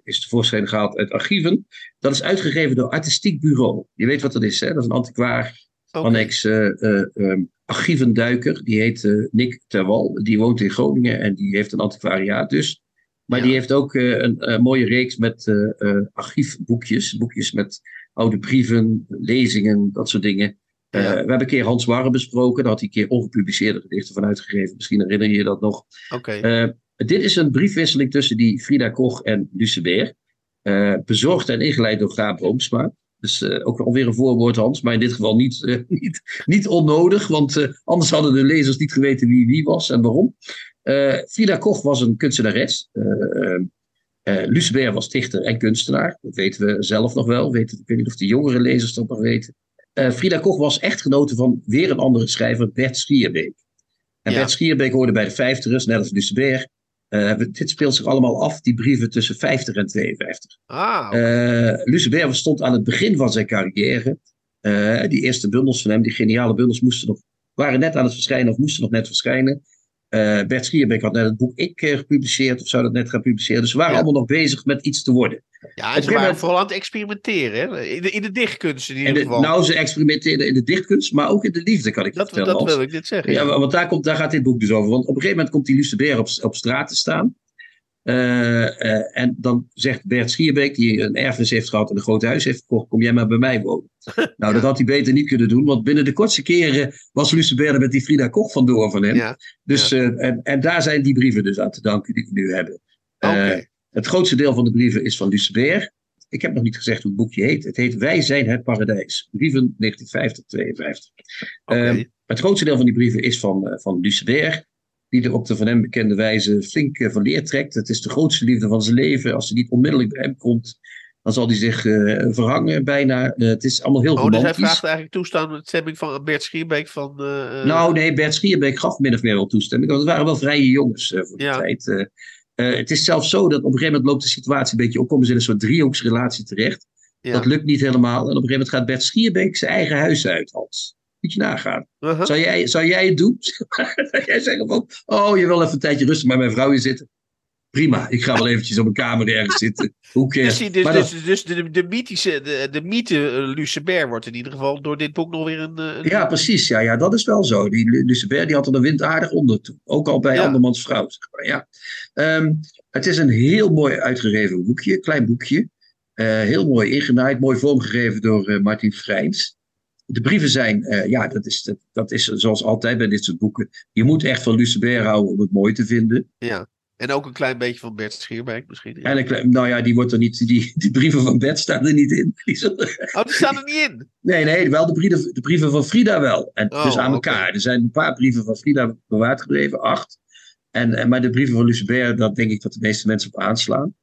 is tevoorschijn gehaald uit archieven. Dat is uitgegeven door Artistiek Bureau. Je weet wat dat is, hè? Dat is een antiquaar, okay. annex um, archievenduiker. Die heet uh, Nick Terwal. Die woont in Groningen en die heeft een antiquariaat dus. Maar ja. die heeft ook uh, een, een, mooie reeks met uh, archiefboekjes. Boekjes met oude brieven, lezingen, dat soort dingen. Ja. we hebben een keer Hans Warre besproken. Daar had hij een keer ongepubliceerde gedichten van uitgegeven. Misschien herinner je je dat nog. Okay. dit is een briefwisseling tussen die Frida Koch en Luce Beer. bezorgd en ingeleid door Gaap Boomsma. Dus uh, ook alweer een voorwoord, Hans. Maar in dit geval niet, uh, niet, niet onnodig. Want uh, anders hadden de lezers niet geweten wie wie was en waarom. Frida Koch was een kunstenares. Luce Beer was dichter en kunstenaar. Dat weten we zelf nog wel. Weet, ik weet niet of de jongere lezers dat nog weten. Frida Koch was echtgenote van weer een andere schrijver, Bert Schierbeek. En ja. Bert Schierbeek hoorde bij de vijftigers, net als Luce Beer. Uh, dit speelt zich allemaal af, die brieven tussen 50 en 52. Ah, okay. uh, Luce Berber stond aan het begin van zijn carrière. Uh, die eerste bundels van hem, die geniale bundels, moesten nog, waren net aan het verschijnen of moesten nog net verschijnen. Bert Schierbeek had net het boek Ik gepubliceerd, of zou dat net gaan publiceren. Dus ze waren ja. allemaal nog bezig met iets te worden. Ja, en ze waren vooral aan het experimenteren, hè? In, de, in de dichtkunst in ieder de, geval. Nou, ze experimenteerden in de dichtkunst, maar ook in de liefde, kan ik dat, vertellen. Dat wil ik dit zeggen. Ja, ja want daar, komt, daar gaat dit boek dus over. Want op een gegeven moment komt die Luce Beer op, op straat te staan. Uh, uh, en dan zegt Bert Schierbeek, die een erfenis heeft gehad en een groot huis heeft gekocht, kom jij maar bij mij wonen. nou, dat had hij beter niet kunnen doen, want binnen de kortste keren was Luce Beer met die Frida Koch vandoor van hem. Ja, dus, ja. Uh, en, en daar zijn die brieven dus aan te danken die we nu hebben. Okay. Het grootste deel van de brieven is van Luce Beer. Ik heb nog niet gezegd hoe het boekje heet. Het heet Wij zijn het paradijs. Brieven 1950-52. Okay. het grootste deel van die brieven is van, van Luce Beer die er op de van hem bekende wijze flink uh, van leer trekt. Het is de grootste liefde van zijn leven. Als hij niet onmiddellijk bij hem komt, dan zal hij zich uh, verhangen bijna. Uh, het is allemaal heel oh, romantisch. Dus hij vraagt eigenlijk toestemming stemming van Bert Schierbeek van... Nou nee, Bert Schierbeek gaf min of meer wel toestemming. Want het waren wel vrije jongens voor die ja. tijd. het is zelfs zo dat op een gegeven moment loopt de situatie een beetje op. Komen ze in een soort driehoeksrelatie terecht. Dat lukt niet helemaal. En op een gegeven moment gaat Bert Schierbeek zijn eigen huis uit, Hans. Moet je nagaan. Uh-huh. zou, jij, zou jij het doen? zou jij zeggen van, oh, je wil even een tijdje rustig bij mijn vrouw hier zitten? prima, ik ga wel eventjes op een kamer ergens zitten. Hoe dus, dus, dus, dus, de, de, mythische, de, de mythe uh, Lucebert wordt in ieder geval door dit boek nog weer een... Eh, ja, precies. Ja, ja, dat is wel zo. Die Lucebert die had er de wind aardig onder toe. Ook al bij ja. andermans vrouw. Zeg maar. ja. Um, het is een heel mooi uitgegeven boekje, klein boekje. Uh, heel mooi ingenaaid, mooi vormgegeven door uh, Martin Vrijns. De brieven zijn, uh, ja, dat is, dat, dat is zoals altijd bij dit soort boeken. Je moet echt van Lucebert houden om het mooi te vinden. Ja. En ook een klein beetje van Bert Schierbeek misschien. Ja. En nou ja, die wordt er niet. Die, die brieven van Bert staan er niet in. Die oh, die staan er niet in? Nee, nee, wel de brieven, de brieven van Frida wel. En oh, dus aan elkaar. Er zijn een paar brieven van Frida bewaard gebleven, acht. En, en, maar de brieven van Lucebert, daar denk ik dat de meeste mensen op aanslaan.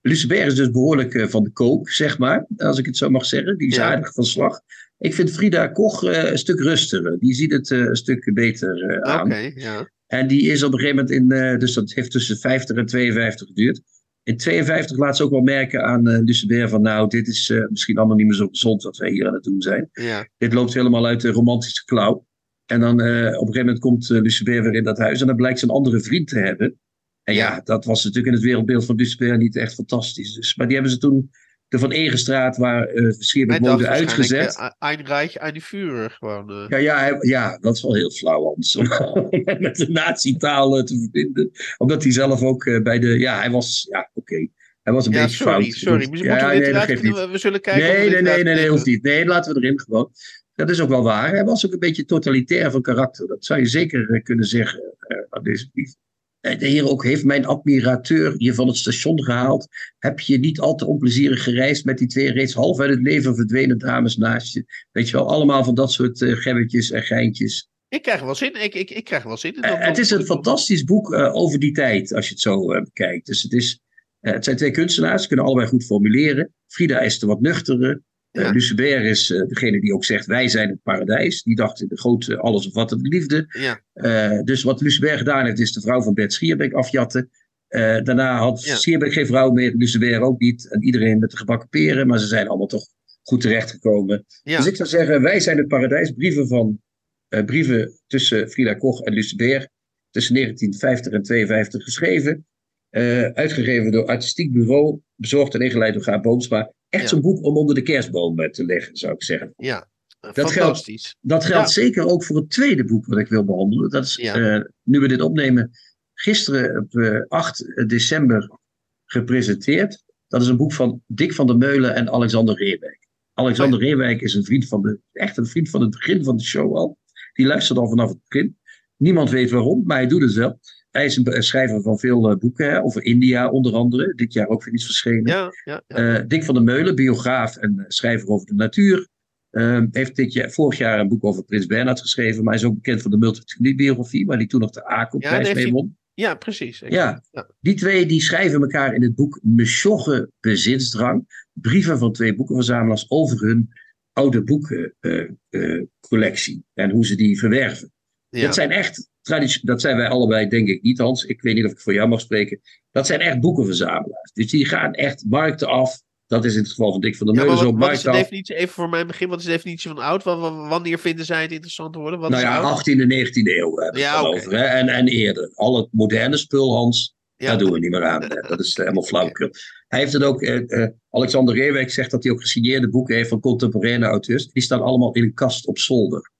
Lucebert is dus behoorlijk uh, van de kook, zeg maar. Als ik het zo mag zeggen. Die is aardig van slag. Ik vind Frida Koch uh, een stuk rustiger. Die ziet het uh, een stuk beter aan. Oké, ja. En die is op een gegeven moment in, uh, dus dat heeft tussen 50 en 52 geduurd. In 52 laat ze ook wel merken aan uh, Lucebert van nou, dit is uh, misschien allemaal niet meer zo gezond wat wij hier aan het doen zijn. Ja. Dit loopt helemaal uit de romantische klauw. En dan op een gegeven moment komt Lucebert weer in dat huis en dan blijkt ze een andere vriend te hebben. En ja, dat was natuurlijk in het wereldbeeld van Lucebert niet echt fantastisch. Dus, maar die hebben ze toen de Van Egenstraat, waar uh, verschillende mode uitgezet. Uh, Einreich, Führer gewoon. Uh. Ja, ja, ja, dat is wel heel flauw, Hans. Om met de nazi-taal te verbinden. Omdat hij zelf ook bij de. Ja, hij was. Ja, oké. Hij was een beetje sorry, fout. Sorry, sorry. Ja, nee, we, we, zullen kijken. Nee, nee, nee, nee, nee, hoeft niet. Nee, laten we erin gewoon. Dat is ook wel waar. Hij was ook een beetje totalitair van karakter. Dat zou je zeker kunnen zeggen aan deze brief. Eh, de heer ook heeft mijn admirateur je van het station gehaald. Heb je niet al te onplezierig gereisd met die twee reeds half uit het leven verdwenen dames naast je? Weet je wel, allemaal van dat soort uh, gebbetjes en geintjes. Ik krijg er wel zin, ik, ik, ik krijg wel zin in. Uh, het is een fantastisch boek uh, over die tijd, als je het zo bekijkt. Dus het, is, het zijn twee kunstenaars, ze kunnen allebei goed formuleren. Frida is de wat nuchtere, ja. Uh, Lucebert is uh, degene die ook zegt: Wij zijn het paradijs. Die dacht in de grote, allesomvattende liefde. Ja. Uh, dus wat Lucebert gedaan heeft, is de vrouw van Bert Schierbeek afjatten. daarna had ja. Schierbeek geen vrouw meer, Lucebert ook niet. En iedereen met de gebakken peren, maar ze zijn allemaal toch goed terechtgekomen. Ja. Dus ik zou zeggen: Wij zijn het paradijs. Brieven, van, brieven tussen Frida Koch en Lucebert. Tussen 1950 en 52 geschreven. uitgegeven door Artistiek Bureau. Bezorgd en ingeleid door Gaar Boomsma echt zo'n boek om onder de kerstboom eh, te leggen, zou ik zeggen. Ja, dat fantastisch. Geldt, dat geldt zeker ook voor het tweede boek wat ik wil behandelen. Dat is, uh, nu we dit opnemen, gisteren op uh, eh, 8 december gepresenteerd. Dat is een boek van Dick van der Meulen en Alexander Reewijk. Alexander oh Reewijk is een vriend van de, echt een vriend van het begin van de show al. Die luistert al vanaf het begin. Niemand weet waarom, maar hij doet het wel. Hij is een schrijver van veel uh, boeken, over India onder andere. Dit jaar ook weer iets verschenen. Ja, ja, ja. Uh, Dick van der Meulen, biograaf en schrijver over de natuur. Uh, heeft dit jaar, vorig jaar een boek over Prins Bernhard geschreven. Maar hij is ook bekend van de multibiografie, waar hij toen nog de ACO-prijs ja, mee won. Ja, precies. Ja, die twee die schrijven elkaar in het boek Mesjogge Bezitsdrang. Brieven van twee boekenverzamelaars over hun oude boekencollectie. en hoe ze die verwerven. Ja. Dat zijn echt dat zijn wij allebei, denk ik niet, Hans. Ik weet niet of ik voor jou mag spreken. Dat zijn echt boekenverzamelaars. Dus die gaan echt markten af. Dat is in het geval van Dick van der Meulen zo. Wat is de definitie, even voor mijn begin, wat is de definitie van oud? Wanneer vinden zij het interessant te worden? Wat nou ja, 18e en 19e eeuw hebben we het over. Hè? En, en eerder. Al het moderne spul, Hans, ja. daar doen we niet meer aan. Dat is helemaal flauwkul. Hij heeft het ook, eh, eh, Alexander Reewijk zegt dat hij ook gesigneerde boeken heeft van contemporaine auteurs. Die staan allemaal in een kast op zolder.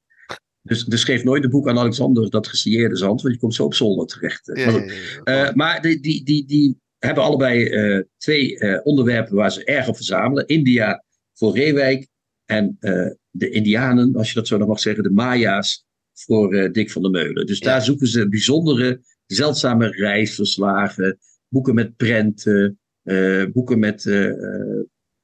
Dus, dus geef nooit een boek aan Alexander dat gesigneerde zand, want je komt zo op zolder terecht. Maar die, die, die, die hebben allebei uh, twee uh, onderwerpen waar ze erg op verzamelen. India voor Reewijk en de Indianen, als je dat zo nog mag zeggen, de Maya's voor Dick van der Meulen. Dus daar zoeken ze bijzondere, zeldzame reisverslagen, boeken met prenten, boeken met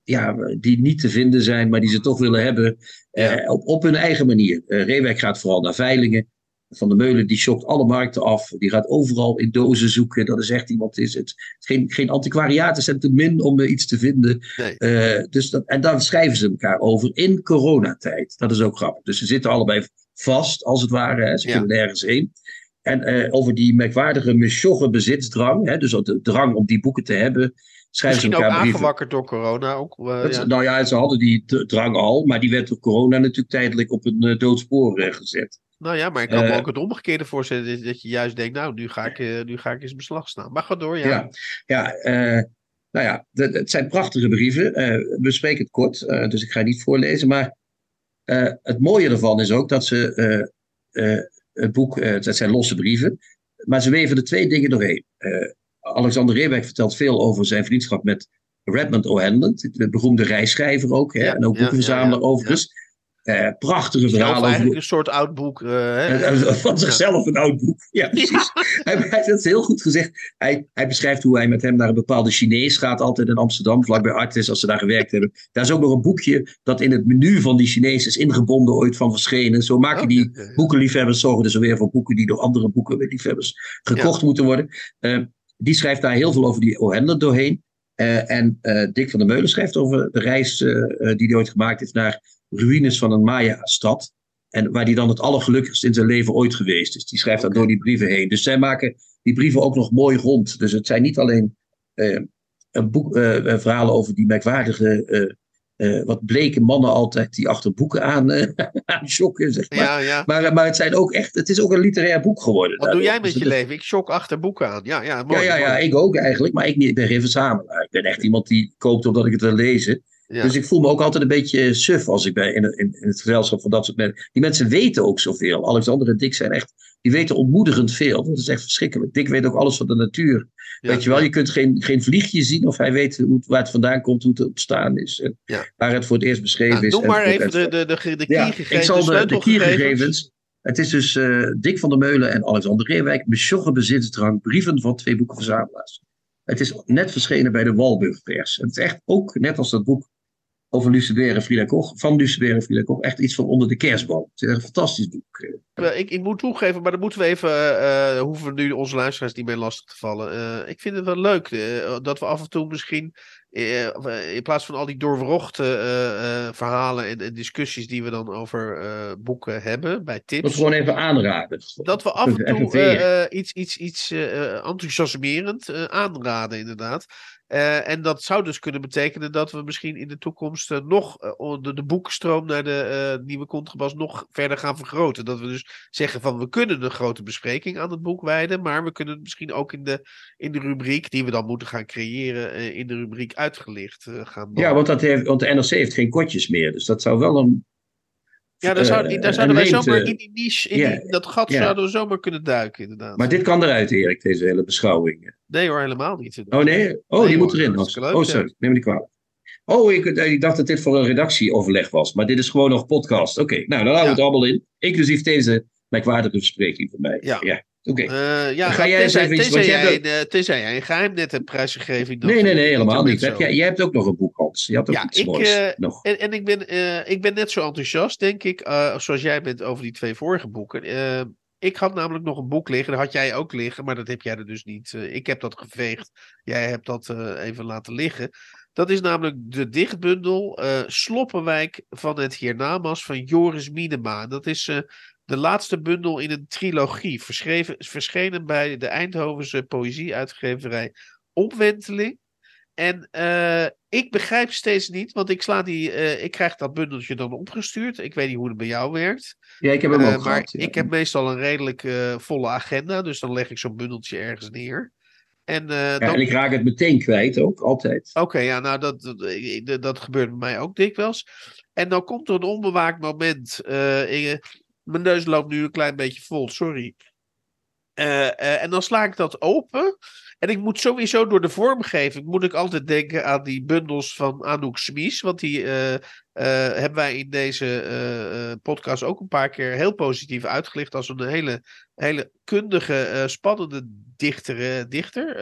ja, die niet te vinden zijn, maar die ze toch willen hebben. Eh, op, op hun eigen manier. Uh, Reewijk gaat vooral naar veilingen. Van de Meulen die shopt alle markten af. Die gaat overal in dozen zoeken. Dat is echt iemand. Is het. Geen, geen antiquariaten zijn te min om iets te vinden. Nee. dus dat, en dan schrijven ze elkaar over in coronatijd. Dat is ook grappig. Dus ze zitten allebei vast, als het ware. Hè. Ze kunnen nergens heen. En over die merkwaardige mesjogge bezitsdrang. Hè, dus de drang om die boeken te hebben schrijven Misschien ook aangewakkerd door corona. Ook, ja. Nou ja, ze hadden die drang al, maar die werd door corona natuurlijk tijdelijk op een doodspoor gezet. Nou ja, maar ik kan me ook het omgekeerde voorstellen. Dat je juist denkt, nou, nu ga ik, nu ga ik eens beslag staan. Maar ga door, ja. Ja, ja nou ja, het zijn prachtige brieven. we spreken het kort, dus ik ga niet voorlezen. Maar het mooie ervan is ook dat ze het boek, het zijn losse brieven, maar ze weven er twee dingen doorheen. Alexander Rebeck vertelt veel over zijn vriendschap met Redmond O'Hanlon, de beroemde reisschrijver ook, hè, en ook boekenverzamelaar overigens. Uh, prachtige verhalen. eigenlijk een soort oud boek. Uh, van zichzelf een oud boek. Ja, precies. Hij, hij heeft het heel goed gezegd. Hij, hij beschrijft hoe hij met hem naar een bepaalde Chinees gaat, altijd in Amsterdam, vlakbij Artis, als ze daar gewerkt hebben. Daar is ook nog een boekje dat in het menu van die Chinees is ingebonden, ooit van verschenen. Zo maken die boekenliefhebbers, zorgen dus weer voor boeken die door andere boekenliefhebbers gekocht moeten worden. Uh, die schrijft daar heel veel over die O'Handler doorheen. en Dick van der Meulen schrijft over de reis die hij ooit gemaakt heeft naar ruïnes van een Maya-stad. En waar hij dan het allergelukkigst in zijn leven ooit geweest is. Die schrijft okay. door die brieven heen. Dus zij maken die brieven ook nog mooi rond. Dus het zijn niet alleen een boek, verhalen over die merkwaardige, uh, wat bleke mannen altijd die achter boeken aan, aan shocken, zeg maar. Ja, ja. maar. Maar het, zijn ook echt, het is ook een literair boek geworden. Wat doe jij met je leven? Ik shock achter boeken aan. Ja, ja, mooi, ja, ja, ja, ik ook eigenlijk. Maar ik, ik ben geen verzamelaar. Ik ben echt iemand die koopt omdat ik het wil lezen. Dus ik voel me ook altijd een beetje suf als ik bij in, in, in, het gezelschap van dat soort mensen. Die mensen weten ook zoveel. Alexander en Dick zijn echt. Die weten ontmoedigend veel. Dat is echt verschrikkelijk. Dick weet ook alles van de natuur. weet je wel, je kunt geen, geen vliegje zien of hij weet hoe, waar het vandaan komt, hoe het ontstaan is. En Waar het voor het eerst beschreven nou, is. Noem maar even de, de, de, de ik zal de, de kiegegevens. Het is dus uh, Dick van der Meulen en Alexander Reewijk. Besjoggen bezitsdrang. Brieven van twee boekenverzamelaars. Het is net verschenen bij de Walburg Pers. Het is echt ook, net als dat boek over Lucebert en Frida Koch, van Lucebert en Frida Koch, echt iets van onder de kerstboom. Het is een fantastisch boek. Ik, ik moet toegeven, maar dan moeten we even, uh, hoeven we nu onze luisteraars niet meer lastig te vallen. Uh, ik vind het wel leuk uh, dat we af en toe misschien, in plaats van al die doorwrochte verhalen en, en, discussies die we dan over boeken hebben, bij tips. Dat we gewoon even aanraden. Dat we af en toe iets, iets, iets enthousiasmerend aanraden, inderdaad. Uh, en dat zou dus kunnen betekenen dat we misschien in de toekomst uh, nog uh, de, de, boekenstroom naar de nieuwe contrabas nog verder gaan vergroten. Dat we dus zeggen van we kunnen een grote bespreking aan het boek wijden, maar we kunnen het misschien ook in de, in de rubriek die we dan moeten gaan creëren, in de rubriek uitgelicht gaan. Ja, want, dat heeft, want de NRC heeft geen kotjes meer, dus dat zou wel een ja, daar, zou, daar zouden wij zomaar in die niche, in die, dat gat zouden we zomaar kunnen duiken, inderdaad. Maar dit kan eruit, Erik, deze hele beschouwing. Nee hoor, helemaal niet. Oh nee? Oh, die moet erin. oh, sorry, neem me niet kwalijk. Oh, ik, ik, dacht dat dit voor een redactieoverleg was, maar dit is gewoon nog podcast. Oké, nou dan houden we het allemaal in. Inclusief deze merkwaardige bespreking van mij. Ja. Oké. Uh, ja, Ga jij eens even tenzij, jij, jij, tenzij jij een geheim net hebt prijsgegeven. Nee, nee, nee, helemaal niet. Jij, jij hebt ook nog een boek, Hans. Je had ook ja, iets ik, moois uh, nog. En, en ik, ben, uh, ik ben net zo enthousiast, denk ik, zoals jij bent over die twee vorige boeken. ik had namelijk nog een boek liggen, dat had jij ook liggen, maar dat heb jij er dus niet. ik heb dat geveegd, jij hebt dat even laten liggen. Dat is namelijk de dichtbundel Sloppenwijk van het Hiernamas van Joris Minema. Dat is de laatste bundel in een trilogie, verschenen bij de Eindhovense poëzieuitgeverij Opwenteling. En uh, ik begrijp steeds niet, want ik, sla die, uh, ik krijg dat bundeltje dan opgestuurd. Ik weet niet hoe het bij jou werkt. Ja, ik heb hem uh, ook Maar ja. ik heb meestal een redelijk volle agenda, dus dan leg ik zo'n bundeltje ergens neer. En, ja, dan... en ik raak het meteen kwijt ook, altijd. Oké, ja, nou dat, dat, dat, gebeurt bij mij ook dikwijls. En dan komt er een onbewaakt moment. Mijn neus loopt nu een klein beetje vol, sorry. Uh, uh, en dan sla ik dat open. En ik moet sowieso door de vormgeving, moet ik altijd denken aan die bundels van Anouk Smies. Want die uh, hebben wij in deze podcast ook een paar keer heel positief uitgelicht. Als een hele, hele kundige, spannende dichter. dichter.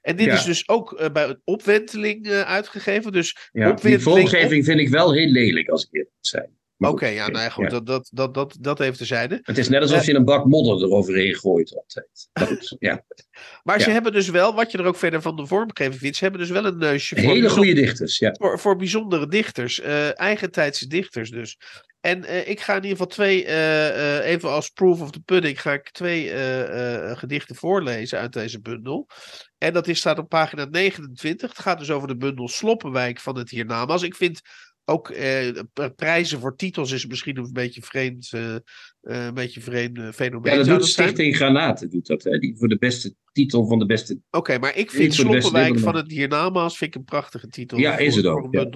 en dit ja. is dus ook bij opwenteling uitgegeven. Dus ja, opwenteling, die vormgeving vind ik wel heel lelijk, als ik eerlijk moet zijn. Oké, ja, nou ja, goed, Dat, dat, dat, dat, dat even terzijde. Het is net alsof je een bak modder eroverheen gooit altijd. Dat, ja. maar ze hebben dus wel, wat je er ook verder van de vormgeving vindt, ze hebben dus wel een neusje voor... Hele goede dichters, ja. Voor, voor bijzondere dichters, uh, eigentijdse dichters dus. En ik ga in ieder geval twee, even als proof of the pudding, ga ik twee gedichten voorlezen uit deze bundel. En dat is, staat op pagina 29. Het gaat dus over de bundel Sloppenwijk van het hiernamaals. Ik vind ook eh, prijzen voor titels is misschien een beetje vreemd, uh, uh, een beetje vreemd fenomeen. Ja, dat doet Stichting Granaten, doet dat, hè? Die voor de beste titel van de beste... Oké, maar ik vind Sloppenwijk van het hiernamaals vind ik een prachtige titel. Ja, is het ook. Ja,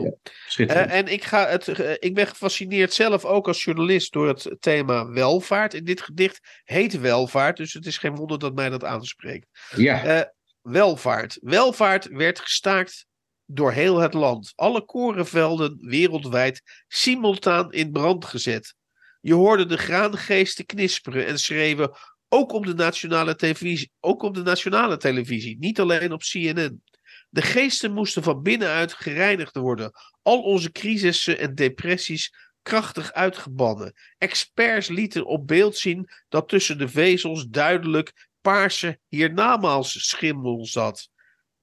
ja. en ik, ga het, ik ben gefascineerd zelf ook als journalist door het thema welvaart. In dit gedicht heet welvaart, dus het is geen wonder dat mij dat aanspreekt. Ja. welvaart. Welvaart werd gestaakt door heel het land. Alle korenvelden wereldwijd simultaan in brand gezet. Je hoorde de graangeesten knisperen en schreeuwen, ook op de nationale televisie, ook op de nationale televisie, niet alleen op CNN. De geesten moesten van binnenuit gereinigd worden. Al onze crisissen en depressies krachtig uitgebannen. Experts lieten op beeld zien dat tussen de vezels duidelijk paarse hiernamaals schimmel zat.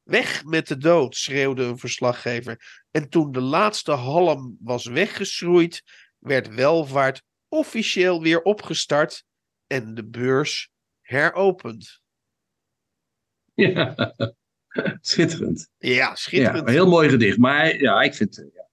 Weg met de dood, schreeuwde een verslaggever. En toen de laatste halm was weggeschroeid, werd welvaart officieel weer opgestart en de beurs heropend. Ja, schitterend. Ja, schitterend. Ja, heel mooi gedicht. Maar ja, ik vind. Ja.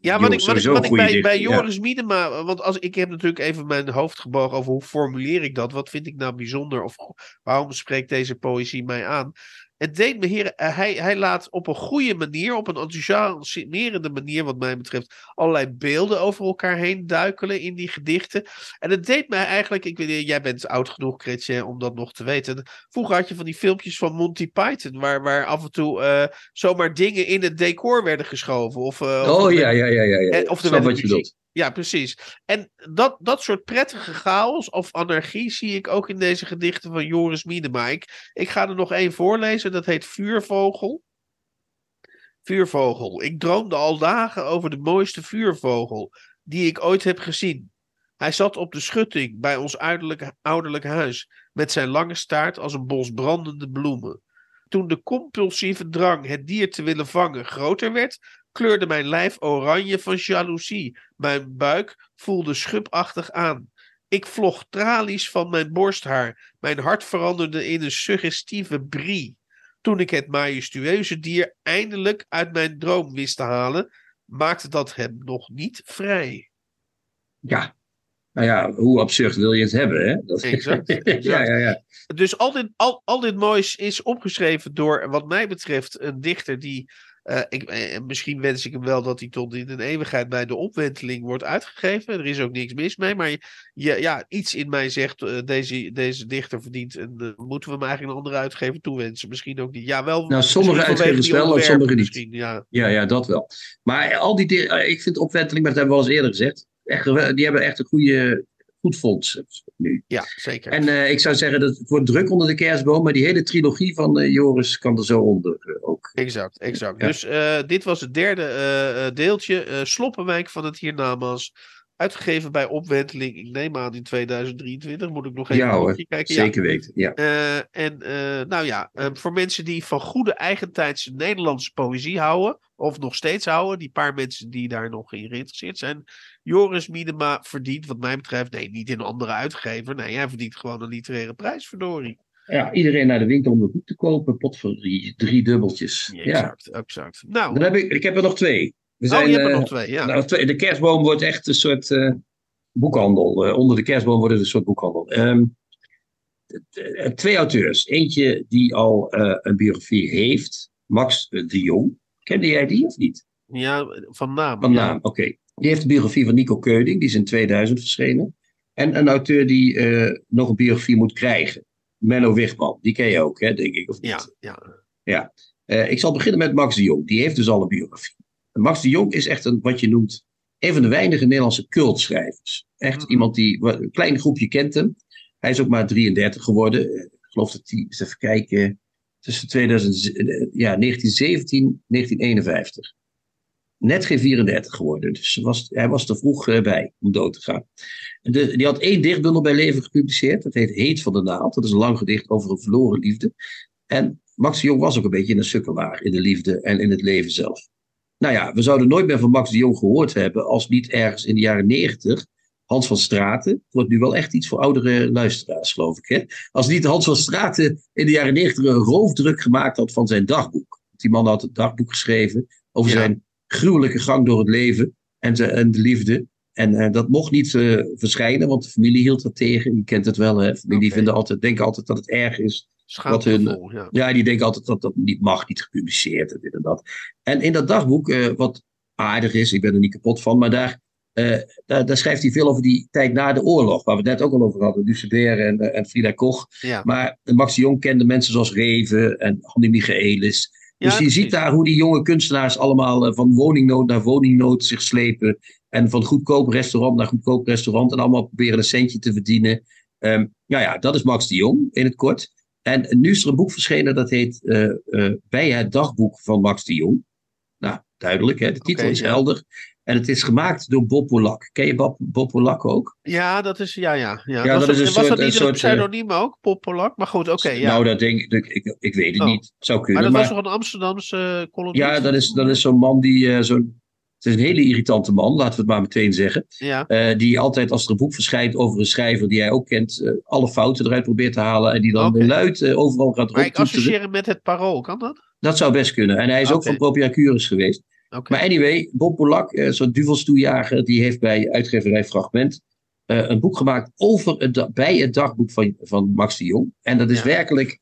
Ja, wat ik, wat ik, wat ik bij, bij Joris ja. Miedema, want als, ik heb natuurlijk even mijn hoofd gebogen over hoe formuleer ik dat, wat vind ik nou bijzonder of waarom spreekt deze poëzie mij aan? Het deed me heren, eh, hij, hij laat op een goede manier, op een enthousiasmerende manier, wat mij betreft, allerlei beelden over elkaar heen duikelen in die gedichten. En het deed mij eigenlijk, ik weet, jij bent oud genoeg, Chrétien, om dat nog te weten. Vroeger had je van die filmpjes van Monty Python, waar, waar af en toe uh, zomaar dingen in het decor werden geschoven. Of, uh, oh of ja, ja, ja, ja, ja. Of er wat je bedoelt. Ja, precies. En dat, dat soort prettige chaos of anarchie zie ik ook in deze gedichten van Joris Miedema. Ik, ga er nog één voorlezen, dat heet Vuurvogel. Vuurvogel. Ik droomde al dagen over de mooiste vuurvogel die ik ooit heb gezien. Hij zat op de schutting bij ons ouderlijk huis, met zijn lange staart als een bos brandende bloemen. Toen de compulsieve drang het dier te willen vangen groter werd, kleurde mijn lijf oranje van jaloezie. Mijn buik voelde schubachtig aan. Ik vloog tralies van mijn borsthaar. Mijn hart veranderde in een suggestieve brie. Toen ik het majestueuze dier eindelijk uit mijn droom wist te halen, maakte dat hem nog niet vrij. Ja, nou ja, hoe absurd wil je het hebben, hè? Dat... Exact. exact. ja, ja, ja. Dus al dit, al, al dit moois is opgeschreven door, wat mij betreft, een dichter die uh, ik, eh, misschien wens ik hem wel dat hij tot in een eeuwigheid bij de opwenteling wordt uitgegeven. Er is ook niks mis mee. Maar je, ja, iets in mij zegt: uh, deze, deze dichter verdient. En uh, moeten we hem eigenlijk een andere uitgever toewensen? Misschien ook niet. Ja, wel. Nou, sommige uitgevers wel, en sommige niet. Ja. ja. Ja, dat wel. Maar al die. ik vind opwenteling, maar dat hebben we al eens eerder gezegd. Echt, die hebben echt een goede goed fonds nu. Ja, zeker. En uh, ik zou zeggen dat het wordt druk onder de kerstboom, maar die hele trilogie van uh, Joris kan er zo onder uh, ook. Exact, exact. Ja. Dus dit was het derde deeltje. Sloppenwijk van het hiernamaals. Uitgegeven bij opwenteling, ik neem aan in 2023, moet ik nog even ja, hoor, kijken. Zeker weten, ja. en nou ja, voor mensen die van goede eigentijdse Nederlandse poëzie houden, of nog steeds houden, die paar mensen die daar nog in geïnteresseerd zijn, Joris Miedema verdient, wat mij betreft, nee, niet in een andere uitgever. Nee, hij verdient gewoon een literaire prijs, verdorie. Ja, iedereen naar de winkel om een boek te kopen. Pot voor drie, drie dubbeltjes. Ja, exact, ja. exact. Nou, Dan heb ik, ik heb er nog twee. We zijn, oh, je hebt er uh, nog twee, ja. Nou. De kerstboom wordt echt een soort uh, boekhandel. Uh, onder de kerstboom wordt het een soort boekhandel. Um, twee auteurs. Eentje die al een biografie heeft. Max de Jong. Kende jij die of niet? Ja, van naam. Van naam, oké. Die heeft de biografie van Nico Keuning, die is in 2000 verschenen. En een auteur die uh, nog een biografie moet krijgen. Menno Wigman, die ken je ook, hè, denk ik. Of niet? Ja, ja. ja. Uh, ik zal beginnen met Max de Jong. Die heeft dus al een biografie. Max de Jong is echt een, wat je noemt, een van de weinige Nederlandse cultschrijvers. Echt mm. iemand die, een klein groepje kent hem. Hij is ook maar 33 geworden. Eh, ik geloof dat hij, eens even kijken, tussen 2000, ja, 1917 1951 net geen 34 geworden. Dus was, hij was te vroeg uh, bij om dood te gaan. De, die had één dichtbundel bij leven gepubliceerd. Dat heet Heet van de Naald. Dat is een lang gedicht over een verloren liefde. En Max de Jong was ook een beetje een sukkelaar in de liefde en in het leven zelf. Nou ja, we zouden nooit meer van Max de Jong gehoord hebben als niet ergens in de jaren 90 Hans van Straten. Het wordt nu wel echt iets voor oudere luisteraars, geloof ik. Hè? Als niet Hans van Straten in de jaren negentig een roofdruk gemaakt had van zijn dagboek. Die man had het dagboek geschreven over zijn gruwelijke gang door het leven en, en de liefde. En uh, dat mocht niet uh, verschijnen, want de familie hield dat tegen. Je kent het wel, hè? Familie okay. vinden altijd, denken altijd dat het erg is. Wat hun, ja. ja. die denken altijd dat dat niet mag, niet gepubliceerd en dit en dat. En in dat dagboek, uh, wat aardig is, ik ben er niet kapot van, maar daar, daar, daar, schrijft hij veel over die tijd na de oorlog, waar we het net ook al over hadden, Lucebert en, en Frida Koch. Ja. Maar Max de Jong kende mensen zoals Reven en Hanni Michaelis. Dus je ziet daar hoe die jonge kunstenaars allemaal van woningnood naar woningnood zich slepen. En van goedkoop restaurant naar goedkoop restaurant. En allemaal proberen een centje te verdienen. Um, nou ja, dat is Max de Jong in het kort. En nu is er een boek verschenen dat heet uh, uh, Bij het dagboek van Max de Jong. Nou, duidelijk, hè? de titel Okay, is ja. helder. En het is gemaakt door Bob Polak. Ken je Bob, Bob Polak ook? Ja, dat is, ja, ja. ja. Ja, was dat is een was soort- dat niet een soort, eh, pseudoniem ook, Pop Polak? Maar goed, oké, ja. Nou, dat denk ik, ik, ik weet het Oh. niet. Zou maar kunnen. dat Maar, was toch een Amsterdamse uh, columnist? ja, dat is, dat is zo'n man die eh, zo'n. Het is een hele irritante man, laten we het maar meteen zeggen. Ja, Eh, die altijd als er een boek verschijnt over een schrijver die hij ook kent, eh, alle fouten eruit probeert te halen. En die dan Oké. luid eh, overal gaat maar ik associeer hem met het parool, kan dat? Dat zou best kunnen. En hij is ook van Propiacurus geweest. Maar anyway, Bob Polak, zo'n duvelstoejager, die heeft bij uitgeverij Fragment een boek gemaakt over het, bij het dagboek van, van Max de Jong. En dat is Ja. werkelijk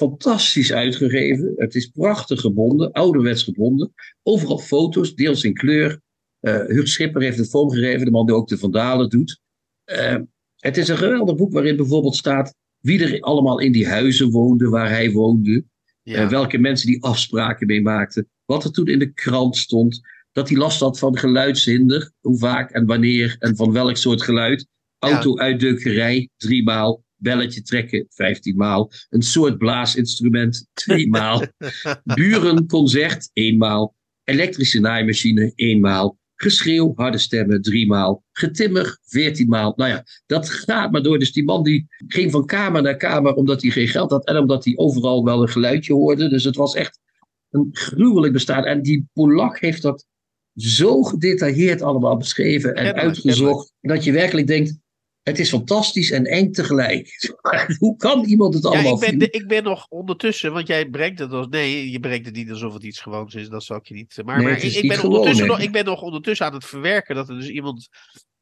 fantastisch uitgegeven. Het is prachtig gebonden, ouderwets gebonden. Overal foto's, deels in kleur. Huub Schipper heeft het vormgegeven, de man die ook de Vandalen doet. Eh, het is een geweldig boek waarin bijvoorbeeld staat wie er allemaal in die huizen woonde waar hij woonde. Ja. Eh, welke mensen die afspraken mee maakten. Wat er toen in de krant stond. Dat hij last had van geluidshinder. Hoe vaak en wanneer en van welk soort geluid. Auto-uitdeukerij, drie maal. Belletje trekken, vijftien maal. Een soort blaasinstrument, twee maal. Burenconcert, eenmaal. Elektrische naaimachine, eenmaal. Geschreeuw, harde stemmen, drie maal. Getimmer, veertien maal. Nou ja, dat gaat maar door. Dus die man die ging van kamer naar kamer omdat hij geen geld had. En omdat hij overal wel een geluidje hoorde. Dus het was echt een gruwelijk bestaan. En die Polak heeft dat zo gedetailleerd allemaal beschreven en uitgezocht. Dat je werkelijk denkt, het is fantastisch en eng tegelijk. Hoe kan iemand het Ja, allemaal ik ben, vinden? ik ben nog ondertussen, want jij brengt het als. Nee, je brengt het niet alsof het iets gewoons is, dat zal ik je niet. Maar, Nee, maar ik, niet ben gewoon, ondertussen nee. nog, ik ben nog ondertussen aan het verwerken dat er dus iemand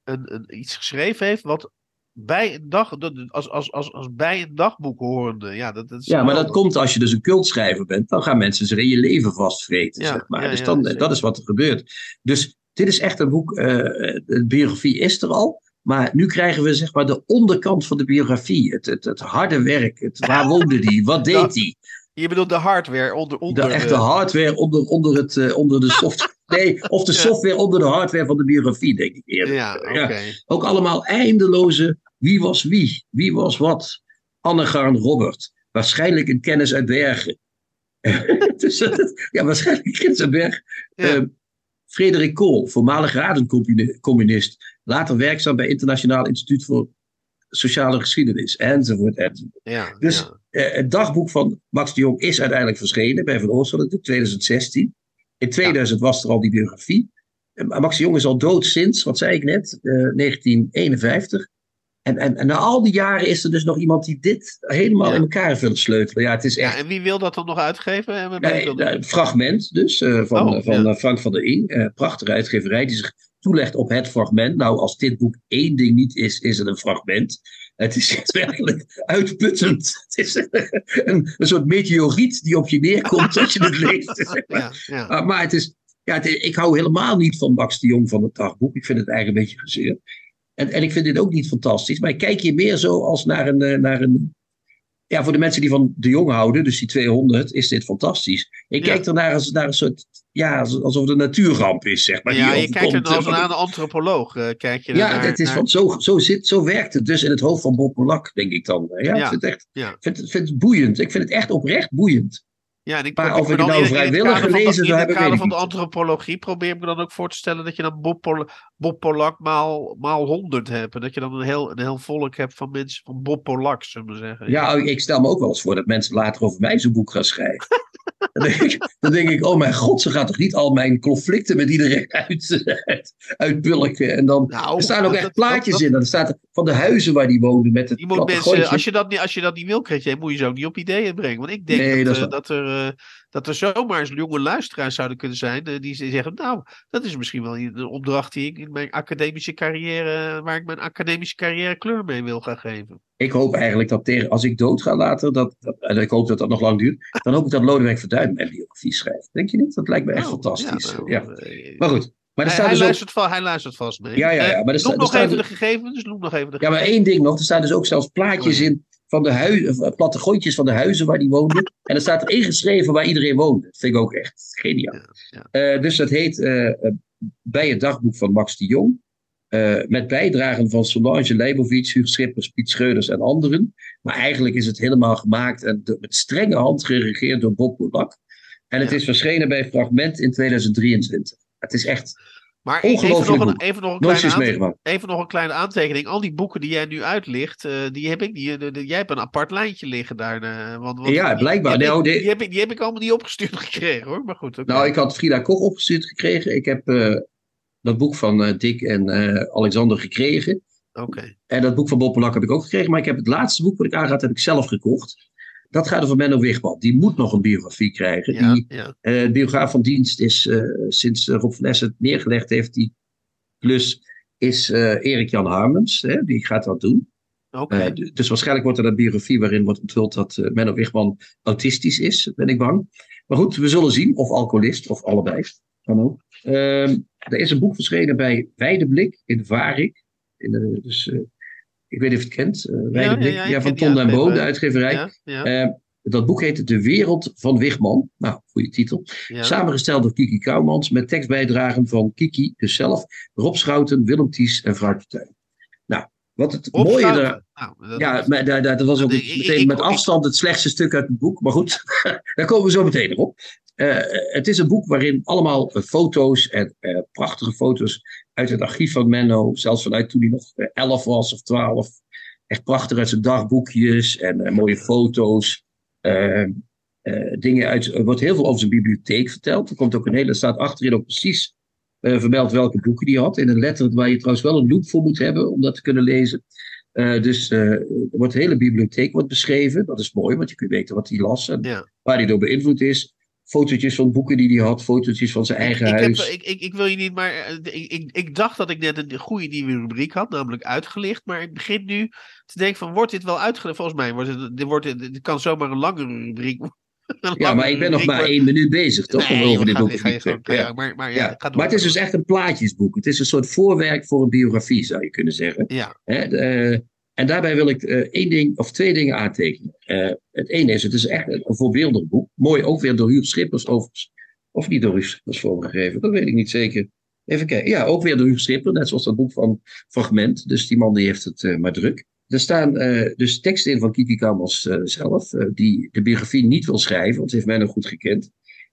een, een, iets geschreven heeft wat bij een dag, als, als, als, als bij een dagboek horende. Ja, dat, dat is Ja, maar dat komt als je dus een cultschrijver bent. Dan gaan mensen zich in je leven vastvreten, Ja, zeg maar. ja, dus ja, dan, dat is wat er gebeurt. Dus dit is echt een boek, eh, de biografie is er al. Maar nu krijgen we zeg maar de onderkant van de biografie. Het, het, het harde werk. Het, waar woonde die? Wat deed hij? Je bedoelt de hardware onder. De onder echte hardware onder, onder, het, eh, onder de software. Nee, of de software onder de hardware van de biografie, denk ik eerder. Ja. Ook allemaal eindeloze wie was wie, wie was wat. Annegarn Robert, waarschijnlijk een kennis uit Bergen. dus, ja, waarschijnlijk kennis uit Bergen. Ja. Ehm, Frederik Kool, voormalig radencommunist, later werkzaam bij Internationaal Instituut voor Sociale Geschiedenis, enzovoort. enzovoort. Ja, Dus ja. eh, het dagboek van Max de Jong is uiteindelijk verschenen bij Van in 2016. In 2000 was er al die biografie. Eh, Max de Jong is al dood sinds, wat zei ik net, eh, 1951. En, en, en na al die jaren is er dus nog iemand die dit helemaal Ja. in elkaar willen sleutelen. Ja, het is ja, echt en wie wil dat dan nog uitgeven? En we Nee, een fragment dus eh, van, Oh, eh, van ja. eh, Frank van der Ing. eh, prachtige uitgeverij die zich toelegt op het fragment. Nou, als dit boek één ding niet is, is het een fragment. Het is werkelijk uitputtend. Het is een, een soort meteoriet die op je neerkomt als je het leest. ja, ja. Ah, maar het is, ja, het is- ik hou helemaal niet van Max de Jong van het dagboek. Ik vind het eigenlijk een beetje gezeur. En, en ik vind dit ook niet fantastisch. Maar ik kijk hier meer zo als naar een, eh, naar een. Ja, voor de mensen die van de Jong houden, dus die 200, is dit fantastisch. Ik Ja. kijk ernaar als naar een soort. Ja, als- alsof het een natuurramp is, zeg maar. ja, je kijkt er als naar een antropoloog. eh, kijk je Ja, naar, het is naar- van, zo, zo, zit, zo werkt het dus in het hoofd van Bob Polak, denk ik dan. Ja, Ja. ik vind het echt Ja. vind het boeiend. Ik vind het echt oprecht boeiend. Ja, en ik Maar of ik nou in- in het vrijwillig kader van gelezen de- In het kader van de antropologie probeer ik me dan ook voor te stellen dat je dan Bob, Pol Bob Polak maal, maal 100 hebt. En dat je dan een heel, een heel volk hebt van mensen van Bob Polak, zullen we zeggen. Ja, ik stel me ook wel eens voor dat mensen later over mij zo'n boek gaan schrijven. Dan denk, ik, dan denk ik, oh mijn god, ze gaat toch niet al mijn conflicten met iedereen uit, uit, uitpulken. En dan nou, er staan ook echt plaatjes in. Dan staat er van de huizen waar die woonden met het moet mensen, als, je dat niet, als je dat niet wil, je moet je zo niet op ideeën brengen. Want ik denk dat, dat, dat, er, uh, dat er zomaar eens jonge luisteraars zouden kunnen zijn uh, die zeggen, nou, dat is misschien wel een opdracht die ik in mijn academische carrière, waar ik mijn academische carrière kleur mee wil gaan geven. Ik hoop eigenlijk dat tegen, als ik dood ga later, dat, en ik hoop dat dat nog lang duurt, dan hoop ik dat Lodewijk Verduin mijn biografie schrijft. Denk je niet? Dat lijkt me echt nou, fantastisch. Nou, ja, eh, Maar goed. Maar hij, hij, dus luistert ook... hij luistert vast mee. Ja, ja, ja. Maar er noem nog even de gegevens. Noem nog even de ja, maar één ding nog. Er staan dus ook zelfs plaatjes oh, in van de huizen, eh, plattegrondjes van de huizen waar die woonden. En er staat er ingeschreven waar iedereen woonde. Dat vind ik ook echt geniaal. Uh, dus dat heet uh, Bij het dagboek van Max de Jong. Uh, met bijdragen van Solange Leibovitz, Hugo Schippers, Piet Schreuders en anderen. Maar eigenlijk is het helemaal gemaakt en met strenge hand geregeerd door Bob Polak. En het is verschenen bij Fragment in 2023. Het is echt maar even nog, een, even, nog een kleine even nog een kleine aantekening. Al die boeken die jij nu uitlicht, uh, die heb ik. Die, die, jij hebt een apart lijntje liggen daar. Uh, want, want, ja, blijkbaar. Die, nou, die, die, heb ik, die heb ik allemaal niet opgestuurd gekregen hoor. Maar goed. Nou, ik had Frida Koch opgestuurd gekregen. Ik heb uh, dat boek van Dick en Alexander gekregen. Oké. En dat boek van Bob Polak heb ik ook gekregen. Maar ik heb het laatste boek wat ik aangaat, heb ik zelf gekocht. Dat gaat over Menno Wigman. Die moet nog een biografie krijgen. Ja, die, ja. Uh, biograaf van dienst is uh, sinds Rob van Essen het neergelegd heeft, die plus is uh, Erik Jan Harmens. Hè, die gaat dat doen. Okay. dus waarschijnlijk wordt er een biografie waarin wordt onthuld dat Menno Wigman autistisch is, ben ik bang. Maar goed, we zullen zien. Of alcoholist, of allebei. Kan ook. Ehm, er is een boek verschenen bij Weideblik in Varik. In de, dus ik weet niet of je het kent, uh, ja, ja, ja, van Ton en Bo, de uitgeverij. Uh, dat boek heet De Wereld van Wigman. Nou, goede titel. Samengesteld door Kiki Kouwmans met tekstbijdragen van Kiki dus zelf, Rob Schouten, Willem Ties en Vrouwtje Tuin. Nou, wat het mooie er... Nou, dat ja, maar, dat, dat was ook meteen met afstand het slechtste stuk uit het boek. Maar goed, daar komen we zo meteen op. Uh, het is een boek waarin allemaal foto's en uh, prachtige foto's uit het archief van Menno, zelfs vanuit toen hij nog 11 was of 12. Echt prachtig uit zijn dagboekjes en mooie foto's. dingen uit, er wordt heel veel over zijn bibliotheek verteld. Er komt ook een hele, staat achterin ook precies vermeld welke boeken hij had. In een letter waar je trouwens wel een loop voor moet hebben om dat te kunnen lezen. dus er wordt de hele bibliotheek wordt beschreven. Dat is mooi, want je kunt weten wat hij las en waar hij door beïnvloed is fotootjes van boeken die hij had, fotootjes van zijn eigen ik, huis. Heb, ik, ik, ik, wil je niet, maar eh, ik, ik, dacht dat ik net een goede nieuwe rubriek had, namelijk uitgelicht. Maar ik begin nu te denken van, wordt dit wel uitgelicht? Volgens mij wordt het, dit, wordt dit kan zomaar een langere rubriek ja, maar ik ben nog maar één minuut bezig, toch? Nee, over dit boek ja. Maar, maar, ja, ja. maar het is dus echt een plaatjesboek. Het is een soort voorwerk voor een biografie, zou je kunnen zeggen. Ja. Hè, de, en daarbij wil ik uh, één ding of twee dingen aantekenen. Uh, het ene is, het is echt een, voorbeeldig boek. Mooi, ook weer door Huub Schippers overigens. Of niet door Huub Schippers vormgegeven, dat weet ik niet zeker. Even kijken. Ja, ook weer door Huub Schippers, net zoals dat boek van Fragment. Dus die man die heeft het uh, maar druk. Er staan dus teksten in van Kiki Kamers zelf, die de biografie niet wil schrijven, want ze heeft mij nog goed gekend.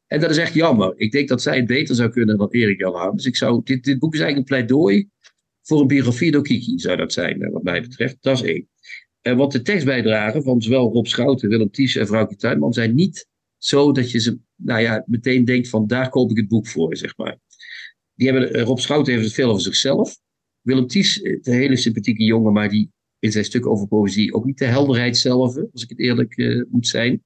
En dat is echt jammer. Ik denk dat zij het beter zou kunnen dan Erik Jan. Dus ik zou, dit, dit boek is eigenlijk een pleidooi voor een biografie door Kiki zou dat zijn, eh, wat mij betreft. Dat is één. En eh, want de tekstbijdragen van zowel Rob Schouten, Willem Ties en Vrouwke Tuinman zijn niet zo dat je ze, nou ja, meteen denkt van daar koop ik het boek voor, zeg maar. Die hebben, eh, Rob Schouten heeft het veel over zichzelf. Willem Ties, een hele sympathieke jongen, maar die in zijn stuk over poëzie ook niet de helderheid zelf, als ik het eerlijk moet zijn.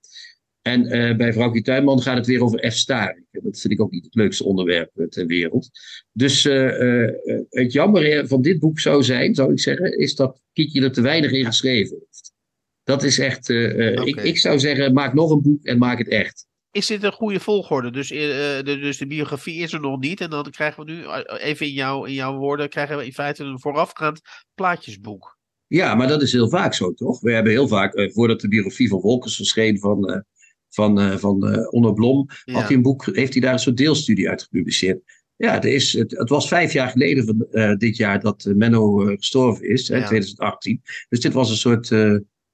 En uh, bij vrouwtje Tuinman gaat het weer over F. Staring. Dat vind ik ook niet het leukste onderwerp uh, ter wereld. Dus uh, het jammer van dit boek zou zijn, zou ik zeggen, is dat Kiekje er te weinig in geschreven heeft. Dat is echt, okay. ik, ik zou zeggen, maak nog een boek en maak het echt. Is dit een goede volgorde? Dus, de, dus de biografie is er nog niet. En dan krijgen we nu, even in, jou, in jouw woorden, krijgen we in feite een voorafgaand plaatjesboek. Ja, maar dat is heel vaak zo, toch? We hebben heel vaak, voordat de biografie van Wolkers verscheen van van, uh, van uh, Onno Blom, had hij een boek, heeft hij daar een soort deelstudie uit gepubliceerd. Ja, er is, het, het was vijf jaar geleden van uh, dit jaar dat Menno gestorven is, ja. 2018. Dus dit was een soort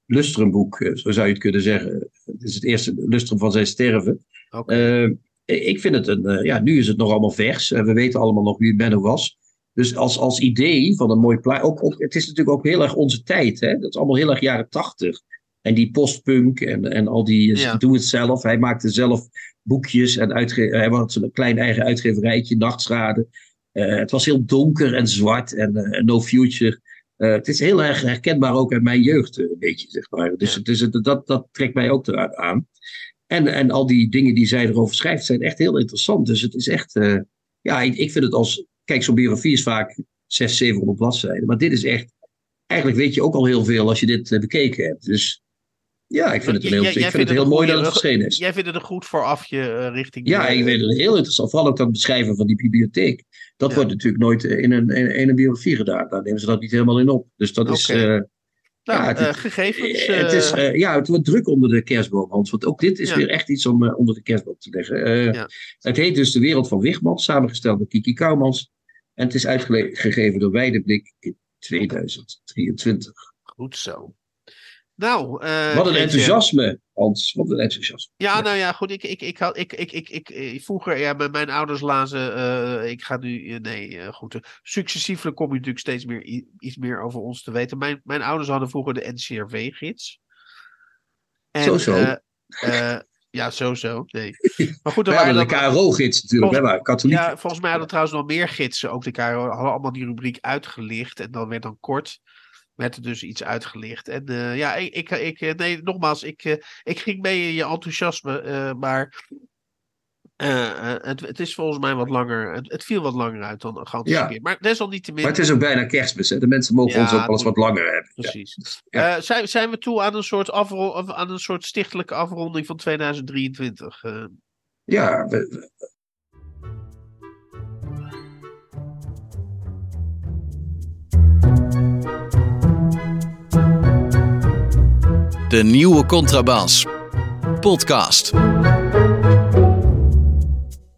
lustrumboek, zo zou je het kunnen zeggen. Het is het eerste lustrum van zijn sterven. Okay. ik vind het een, ja, nu is het nog allemaal vers. we weten allemaal nog wie Menno was. Dus als, als idee van een mooi plaat. Ook, ook, het is natuurlijk ook heel erg onze tijd. Hè? Dat is allemaal heel erg jaren tachtig. En die postpunk en, en al die ja. doe het zelf. Hij maakte zelf boekjes en uitge hij had een klein eigen uitgeverijtje, Nachtschade. het was heel donker en zwart en no future. het is heel erg herkenbaar ook uit mijn jeugd, een beetje, zeg maar. Dus, dus dat, dat trekt mij ook eruit aan. En, en al die dingen die zij erover schrijft zijn echt heel interessant. Dus het is echt, ja, ik, ik vind het als, kijk, zo'n biografie is vaak 600, 700 bladzijden. Maar dit is echt, eigenlijk weet je ook al heel veel als je dit bekeken hebt. Dus ja, ik vind het, heel, ik vind het heel mooi dat het verschenen is. Jij vindt het een goed voorafje uh, richting... Ja, ik vind het heel interessant. Vooral ook dat beschrijven van die bibliotheek. Dat wordt natuurlijk nooit in een, in, een biografie gedaan. Daar nemen ze dat niet helemaal in op. Dus dat is... Uh, nou, ja, het, uh, gegevens. Het is, ja, het wordt druk onder de kerstboom, Hans. Want ook dit is weer echt iets om onder de kerstboom te leggen. Ja. Het heet dus De Wereld van Wigman, samengesteld door Kiki Kouwmans. En het is uitgegeven door Weideblik in 2023. Goed zo. Nou, uh, wat een enthousiasme, Hans. Wat een enthousiasme. Ja, nou ja, goed. Ik, ik, ik, had, ik, ik, ik, ik, eh, vroeger, ja, met mijn ouders lazen. Uh, ik ga nu, nee, goed. Successievelijk kom je natuurlijk steeds meer, iets meer over ons te weten. Mijn, mijn ouders hadden vroeger de NCRV-gids. Zo, zo. ja, zo, zo. Nee. Maar goed, er waren de KRO-gids natuurlijk, volgens, hè, katholiek. Ja, volgens mij hadden trouwens nog meer gidsen. Ook de KRO hadden allemaal die rubriek uitgelicht. En dan werd dan kort werd er dus iets uitgelicht. En uh, ja, ik, ik, ik, eh, nee, nogmaals, ik, uh, ik ging mee in je enthousiasme, uh, maar het, het is volgens mij wat langer, het, het viel wat langer uit dan geanticipeerd. Ja. Maar desalniettemin... Maar het is ook bijna kerstmis, hè? de mensen mogen ja, ons ook eens wat langer hebben. Precies. Ja. zijn, zijn we toe aan een soort, afro aan een soort stichtelijke afronding van 2023? Ja, we, De nieuwe Contrabas. Podcast.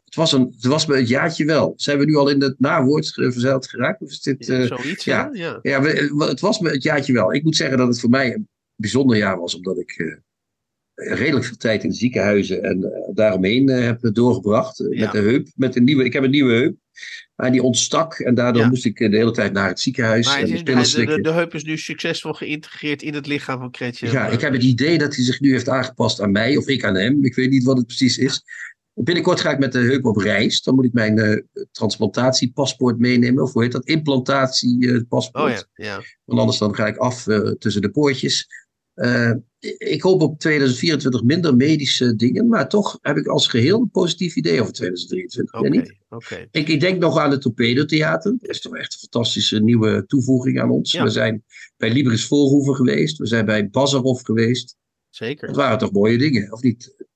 Het was, een, het was me het jaartje wel. Zijn we nu al in het nawoord verzeild geraakt? Of is dit, ja, eh, zoiets, ja. Ja, ja het was me het jaartje wel. Ik moet zeggen dat het voor mij een bijzonder jaar was, omdat ik uh, redelijk veel tijd in ziekenhuizen en uh, daaromheen heb doorgebracht. Met de heup. Met een nieuwe, ik heb een nieuwe heup. Maar die ontstak en daardoor moest ik eh, de hele tijd naar het ziekenhuis. Maar en de, de, de, heup is nu succesvol geïntegreerd in het lichaam van Kretje. Ja, ik heb het idee dat hij zich nu heeft aangepast aan mij of ik aan hem. Ik weet niet wat het precies is. Binnenkort ga ik met de heup op reis. Dan moet ik mijn uh, transplantatiepaspoort meenemen. Of hoe heet dat? Implantatiepaspoort. Uh, oh ja, ja. Want anders dan ga ik af uh, tussen de poortjes. Uh, ik hoop op 2024 minder medische dingen, maar toch heb ik als geheel een positief idee over 2023. Okay, okay. Ik, ik, denk nog aan het Torpedo Theater. Dat is toch echt een fantastische nieuwe toevoeging aan ons. We zijn bij Libris Voorhoeven geweest. We zijn bij Bazarov geweest. Zeker. Dat waren toch mooie dingen, of niet?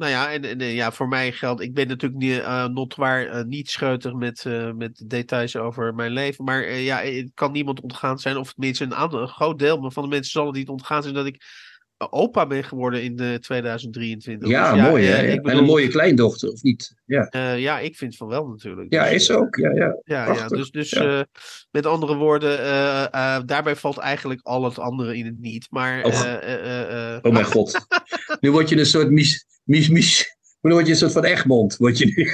Nou ja, en, en, ja, voor mij geldt, ik ben natuurlijk niet, uh, notwaar uh, niet scheutig met, uh, met details over mijn leven. Maar ja, het kan niemand ontgaan zijn, of tenminste een, aantal, een groot deel van de mensen zal het niet ontgaan zijn dat ik opa ben geworden in 2023. Ja, dus, ja mooi hè. Bedoel, en een mooie kleindochter, of niet? Ja, ja ik vind van wel natuurlijk. Ja, dus, is ook. Ja, ja. ja, ja dus, dus met andere woorden, daarbij valt eigenlijk al het andere in het niet. Maar, oh, oh mijn god. nu word je een soort mis Mies, mies. Dan word je een soort van Egmond. Word je nu.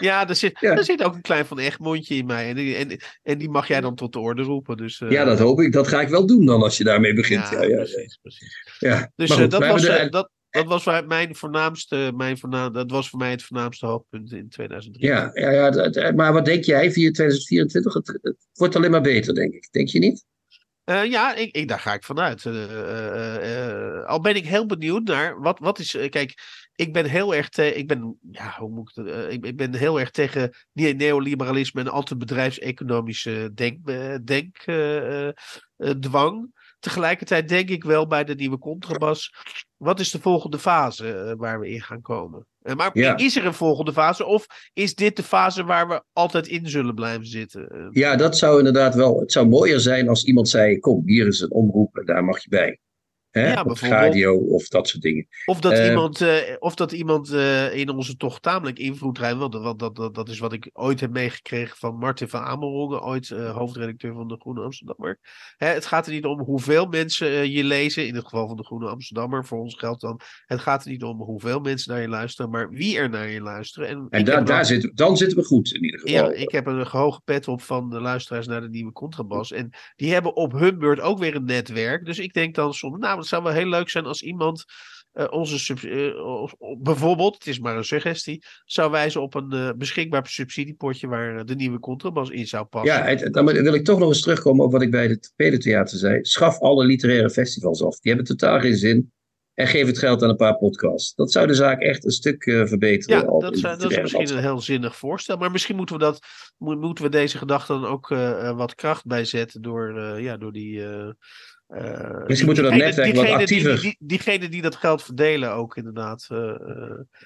ja, er zit, er zit ook een klein van Egmondje in mij. En die, en, en die mag jij dan tot de orde roepen. Dus, uh... Ja, dat hoop ik. Dat ga ik wel doen dan als je daarmee begint. Ja, ja, ja precies. precies. Ja. Dus goed, uh, dat, was, uh, dat, dat was mijn voornaamste, mijn voornaam, dat was voor mij het voornaamste hoogpunt in 2003. Ja, ja, ja maar wat denk jij via 2024? Het, het, wordt alleen maar beter, denk ik. Denk je niet? Uh, ja, ik, ik, daar ga ik vanuit. Uh, al ben ik heel benieuwd naar wat, wat is. kijk, ik ben heel erg tegen. Ik ben, ja, hoe moet ik, uh, ik, ik, ben heel erg tegen neoliberalisme en anti-bedrijfseconomische denk, denk dwang. Tegelijkertijd denk ik wel bij de nieuwe contrabas. Wat is de volgende fase waar we in gaan komen? maar is er een volgende fase? Of is dit de fase waar we altijd in zullen blijven zitten? Ja, dat zou inderdaad wel. Het zou mooier zijn als iemand zei: Kom, hier is een omroep en daar mag je bij. Hè? Ja, radio of dat soort dingen. Of dat uh, iemand, uh, of dat iemand uh, in onze toch tamelijk invloedrijk, want, want dat, dat, dat is wat ik ooit heb meegekregen van Martin van Amerongen, ooit hoofdredacteur van de Groene Amsterdammer. Hè, het gaat er niet om hoeveel mensen je lezen, in het geval van de Groene Amsterdammer, voor ons geldt dan. Het gaat er niet om hoeveel mensen naar je luisteren, maar wie er naar je luisteren. En, en da daar zit, dan zitten we goed in ieder geval. Ja, ik heb een hoge pet op van de luisteraars naar de nieuwe contrabas. En die hebben op hun beurt ook weer een netwerk. Dus ik denk dan soms, nou, het zou wel heel leuk zijn als iemand onze bijvoorbeeld, het is maar een suggestie, zou wijzen op een beschikbaar subsidiepotje waar de nieuwe contrabas in zou passen. Ja, het, dan wil ik toch nog eens terugkomen op wat ik bij het Pedentheater zei. Schaf alle literaire festivals af. Die hebben totaal geen zin. En geef het geld aan een paar podcasts. Dat zou de zaak echt een stuk uh, verbeteren. Ja, dat, zou, dat is misschien een heel zinnig voorstel. Maar misschien moeten we, dat, moeten we deze gedachte dan ook uh, wat kracht bijzetten door, uh, ja, door die. Misschien moeten we dat netwerk wat actiever. Die, die, diegenen die dat geld verdelen ook inderdaad.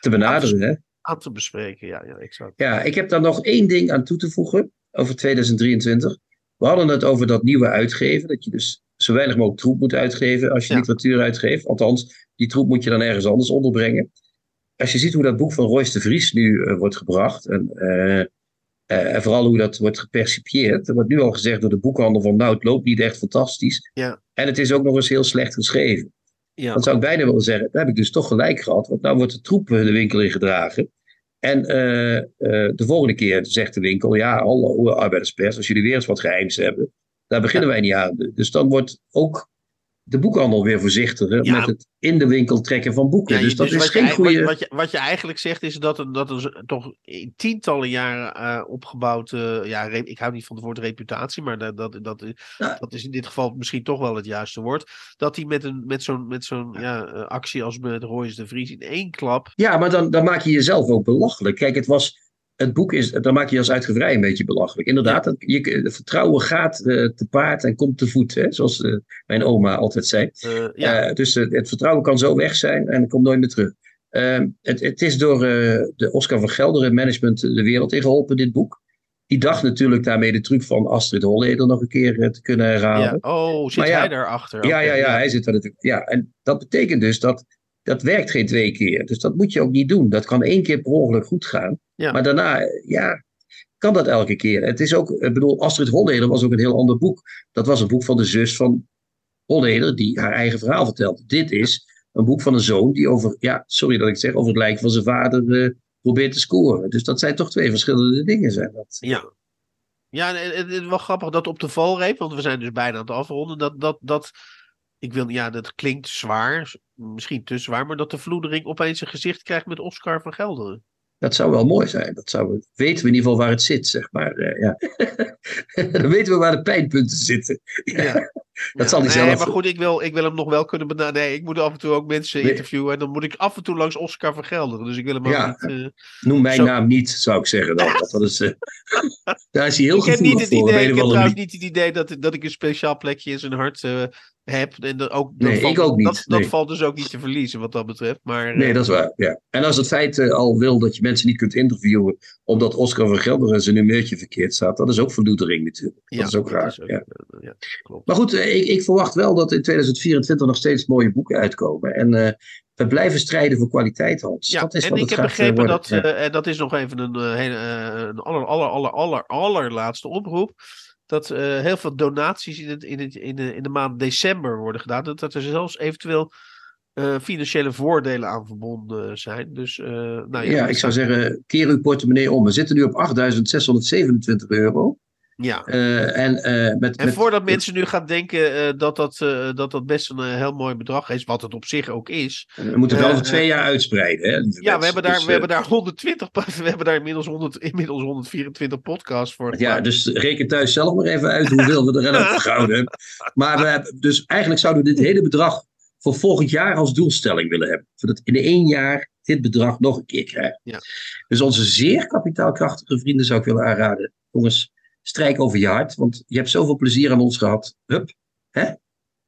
te benaderen, hè? Aan te bespreken, ja, ja, exact. Ja, ik heb daar nog één ding aan toe te voegen over 2023. We hadden het over dat nieuwe uitgeven. Dat je dus zo weinig mogelijk troep moet uitgeven als je literatuur uitgeeft. Althans, die troep moet je dan ergens anders onderbrengen. Als je ziet hoe dat boek van Royce de Vries nu uh, wordt gebracht. En, uh, uh, en, vooral hoe dat wordt gepercipieerd. Er wordt nu al gezegd door de boekhandel van nou, het loopt niet echt fantastisch. Ja. En het is ook nog eens heel slecht geschreven. Ja. Dan zou ik bijna willen zeggen, daar heb ik dus toch gelijk gehad. Want nou wordt de troep de winkel in gedragen. En de volgende keer zegt de winkel, ja, alle arbeiderspers, als jullie weer eens wat geheims hebben, daar beginnen wij niet aan. Dus dan wordt ook de boekhandel weer voorzichtiger met het in de winkel trekken van boeken. dus dat dus is geen goede... Wat, je, wat je eigenlijk zegt is dat er, dat er toch in tientallen jaren uh, opgebouwd... Uh, ja, ik hou niet van het woord reputatie, maar dat, dat, dat, dat is in dit geval misschien toch wel het juiste woord. Dat hij met, een, met zo'n met zo'n ja, eh, actie als met Royce de Vries in één klap... Ja, maar dan, dan maak je jezelf ook belachelijk. Kijk, het was het boek is, dan maak je als uitgeverij een beetje belachelijk. Inderdaad, ja. je, vertrouwen gaat uh, te paard en komt te voet, hè, zoals uh, mijn oma altijd zei. Uh, ja. dus het vertrouwen kan zo weg zijn en komt nooit meer terug. Ehm, het, het, is door de Oscar van Gelderen Management de wereld in geholpen, dit boek. Die dacht natuurlijk daarmee de truc van Astrid Holleder nog een keer te kunnen herhalen. Ja. Oh, zit ja, hij daarachter? Ja, ja, ja, hij zit daar natuurlijk. Ja, en dat betekent dus dat dat werkt geen twee keer. Dus dat moet je ook niet doen. Dat kan één keer per ongeluk goed gaan. Maar daarna, ja, kan dat elke keer. Het is ook, ik bedoel, Astrid Holleder was ook een heel ander boek. Dat was een boek van de zus van Holleder, die haar eigen verhaal vertelt. Dit is een boek van een zoon die over, ja, sorry dat ik zeg, over het lijken van zijn vader uh, probeert te scoren. Dus dat zijn toch twee verschillende dingen, zijn dat. Ja. Ja, het is wel grappig dat op de valreep, want we zijn dus bijna aan het afronden, dat, dat, dat ik wil, ja, dat klinkt zwaar, misschien te zwaar, maar dat de vloedering opeens een gezicht krijgt met Oscar van Gelderen. Dat zou wel mooi zijn. Dat zou, weten we in ieder geval waar het zit, zeg maar. Uh, ja. Dan weten we waar de pijnpunten zitten. Ja. Dat zal hij nee, zelf... maar goed, ik wil, ik wil hem nog wel kunnen benaderen. Nee, ik moet af en toe ook mensen interviewen. En dan moet ik af en toe langs Oscar van Gelderen. Dus ik wil hem ook niet... Uh, Noem mijn naam niet, zou ik zeggen. Dan. Dat is, uh, daar is hij heel ik heb niet het idee, Ik heb trouwens niet het idee dat, dat ik een speciaal plekje in zijn hart heb. En dat ook, dat nee, valt, ik ook niet. Dat, dat valt dus ook niet te verliezen wat dat betreft. Maar, nee, dat is waar. Ja. En als het feit al wil dat je mensen niet kunt interviewen omdat Oscar van Gelderen zijn nummertje verkeerd staat, dat is ook verdoetering natuurlijk. Dat is ook raar. ja. ja. klopt. Maar goed, ik, ik, verwacht wel dat in 2024 nog steeds mooie boeken uitkomen. En uh, we blijven strijden voor kwaliteit, Hans. Ja, dat is en ik heb begrepen dat, uh, en dat is nog even een, hele, een aller, aller, aller, aller, allerlaatste oproep dat uh, heel veel donaties in, het, in, het, in, de, in de maand december worden gedaan. Dat, dat er zelfs eventueel uh, financiële voordelen aan verbonden zijn. Dus, uh, nou ja, ja, ik zou zeggen, keer uw portemonnee om. We zitten nu op 8.627 euro. Ja. Uh, en, uh, met, en voordat mensen nu gaan denken uh, dat, dat, dat dat best een heel mooi bedrag is, wat het op zich ook is. We moeten wel over twee jaar uitspreiden. Hè, ja, we hebben, daar, dus, we hebben daar 120, we hebben daar inmiddels, 100, inmiddels 124 podcasts voor. Ja, dus reken thuis zelf maar even uit hoeveel we erin hebben gehouden. Maar we, dus eigenlijk zouden we dit hele bedrag voor volgend jaar als doelstelling willen hebben. Zodat in één jaar dit bedrag nog een keer krijgen. Ja. Dus onze zeer kapitaalkrachtige vrienden zou ik willen aanraden. Jongens, strijk over je hart, want je hebt zoveel plezier aan ons gehad. Hup, hè?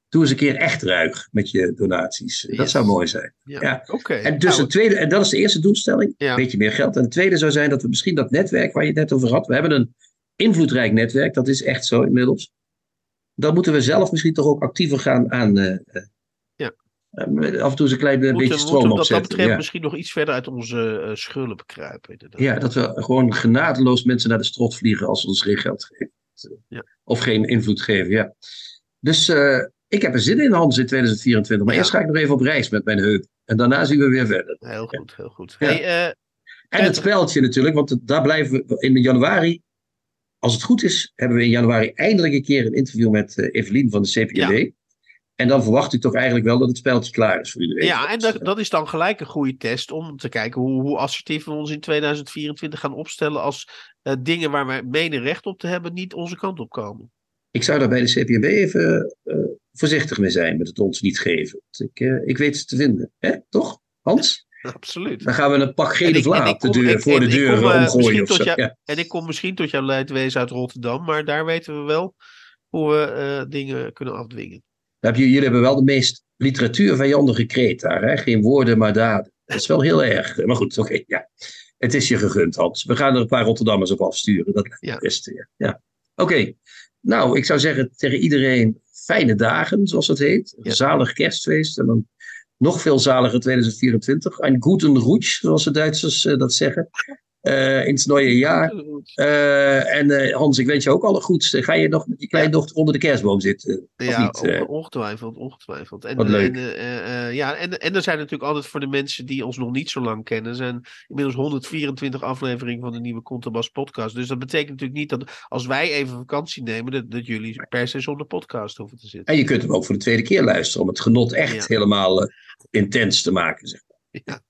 Doe eens een keer echt ruig met je donaties. Dat zou mooi zijn. Ja, ja. oké. En, dus nou, tweede, en dat is de eerste doelstelling. Een beetje meer geld. En het tweede zou zijn dat we misschien dat netwerk waar je het net over had. We hebben een invloedrijk netwerk. Dat is echt zo inmiddels. Dan moeten we zelf misschien toch ook actiever gaan aan uh, ja. Af en toe eens een klein moeten, beetje stroom moeten, opzetten. Dat betreft ja. misschien nog iets verder uit onze uh, schulden bekruipen. Inderdaad. Ja, dat we gewoon genadeloos mensen naar de strot vliegen als ze ons geen geld geven. Ja. Of geen invloed geven, ja. Dus uh, ik heb er zin in, Hans, in 2024. Maar ja. eerst ga ik nog even op reis met mijn heup. En daarna zien we weer verder. Heel goed, heel goed. Hey, uh, en het speltje natuurlijk, want daar blijven we in januari. Als het goed is, hebben we in januari eindelijk een keer een interview met Evelien van de CPD. En dan verwacht ik toch eigenlijk wel dat het speltje klaar is voor iedereen. Ja, en dat, dat is dan gelijk een goede test om te kijken hoe, hoe assertief we ons in 2024 gaan opstellen als uh, dingen waar wij menen recht op te hebben niet onze kant op komen. Ik zou daar bij de CPMB even uh, voorzichtig mee zijn met het ons niet geven. Ik, uh, ik weet het te vinden. Hè? Toch, Hans? Absoluut. Dan gaan we een pak gele vlaat de deur, voor de deur kom, omgooien. Of zo. Jou, ja. En ik kom misschien tot jouw leidwezen uit Rotterdam, maar daar weten we wel hoe we dingen kunnen afdwingen. Heb je, jullie hebben wel de meest literatuurvijandige kreet daar. Hè? Geen woorden, maar daden. Dat is wel heel erg. Maar goed, oké. Okay, ja. Het is je gegund, Hans. We gaan er een paar Rotterdammers op afsturen. Dat lijkt ja. best. Ja. ja. Oké. Okay. Nou, ik zou zeggen tegen iedereen fijne dagen, zoals het heet. Ja. Zalig kerstfeest. En dan nog veel zaliger 2024. Een guten Rutsch, zoals de Duitsers uh, dat zeggen. Uh, in het nieuwe jaar. Uh, en uh, Hans, ik wens je ook alle goeds. Ga je nog met je kleindochter onder de kerstboom zitten? Ja, niet? ongetwijfeld, ongetwijfeld. En, Wat leuk. En, ja, en, en er zijn natuurlijk altijd voor de mensen die ons nog niet zo lang kennen, zijn inmiddels 124 afleveringen van de nieuwe Contrabas podcast. Dus dat betekent natuurlijk niet dat als wij even vakantie nemen, dat, dat jullie per se zonder podcast hoeven te zitten. En je kunt hem ook voor de tweede keer luisteren om het genot echt ja. helemaal intens te maken. Zeg maar. ja.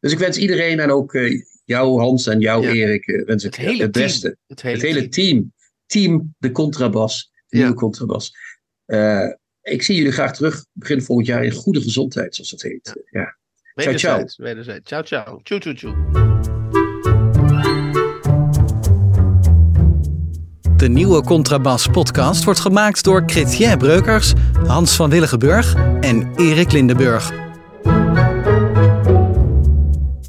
Dus ik wens iedereen en ook jou Hans en jou ja. Erik uh, wens ik het, het beste. Het hele, het hele team. team. Team de contrabas. De nieuwe contrabas. Uh, ik zie jullie graag terug begin volgend jaar in goede gezondheid, zoals het heet. Ja. ja. Ciao, ciao. Wederzijds. Ciao, ciao. Tjoe, tjoe, tjoe. De nieuwe Contrabas podcast wordt gemaakt door Chrétien Breukers, Hans van Willigenburg en Erik Lindenburg.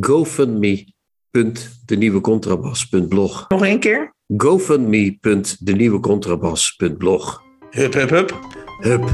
gofundme.denieuwecontrabas.blog. Nog één keer? gofundme.denieuwecontrabas.blog. Hup, hup, hup. Hup.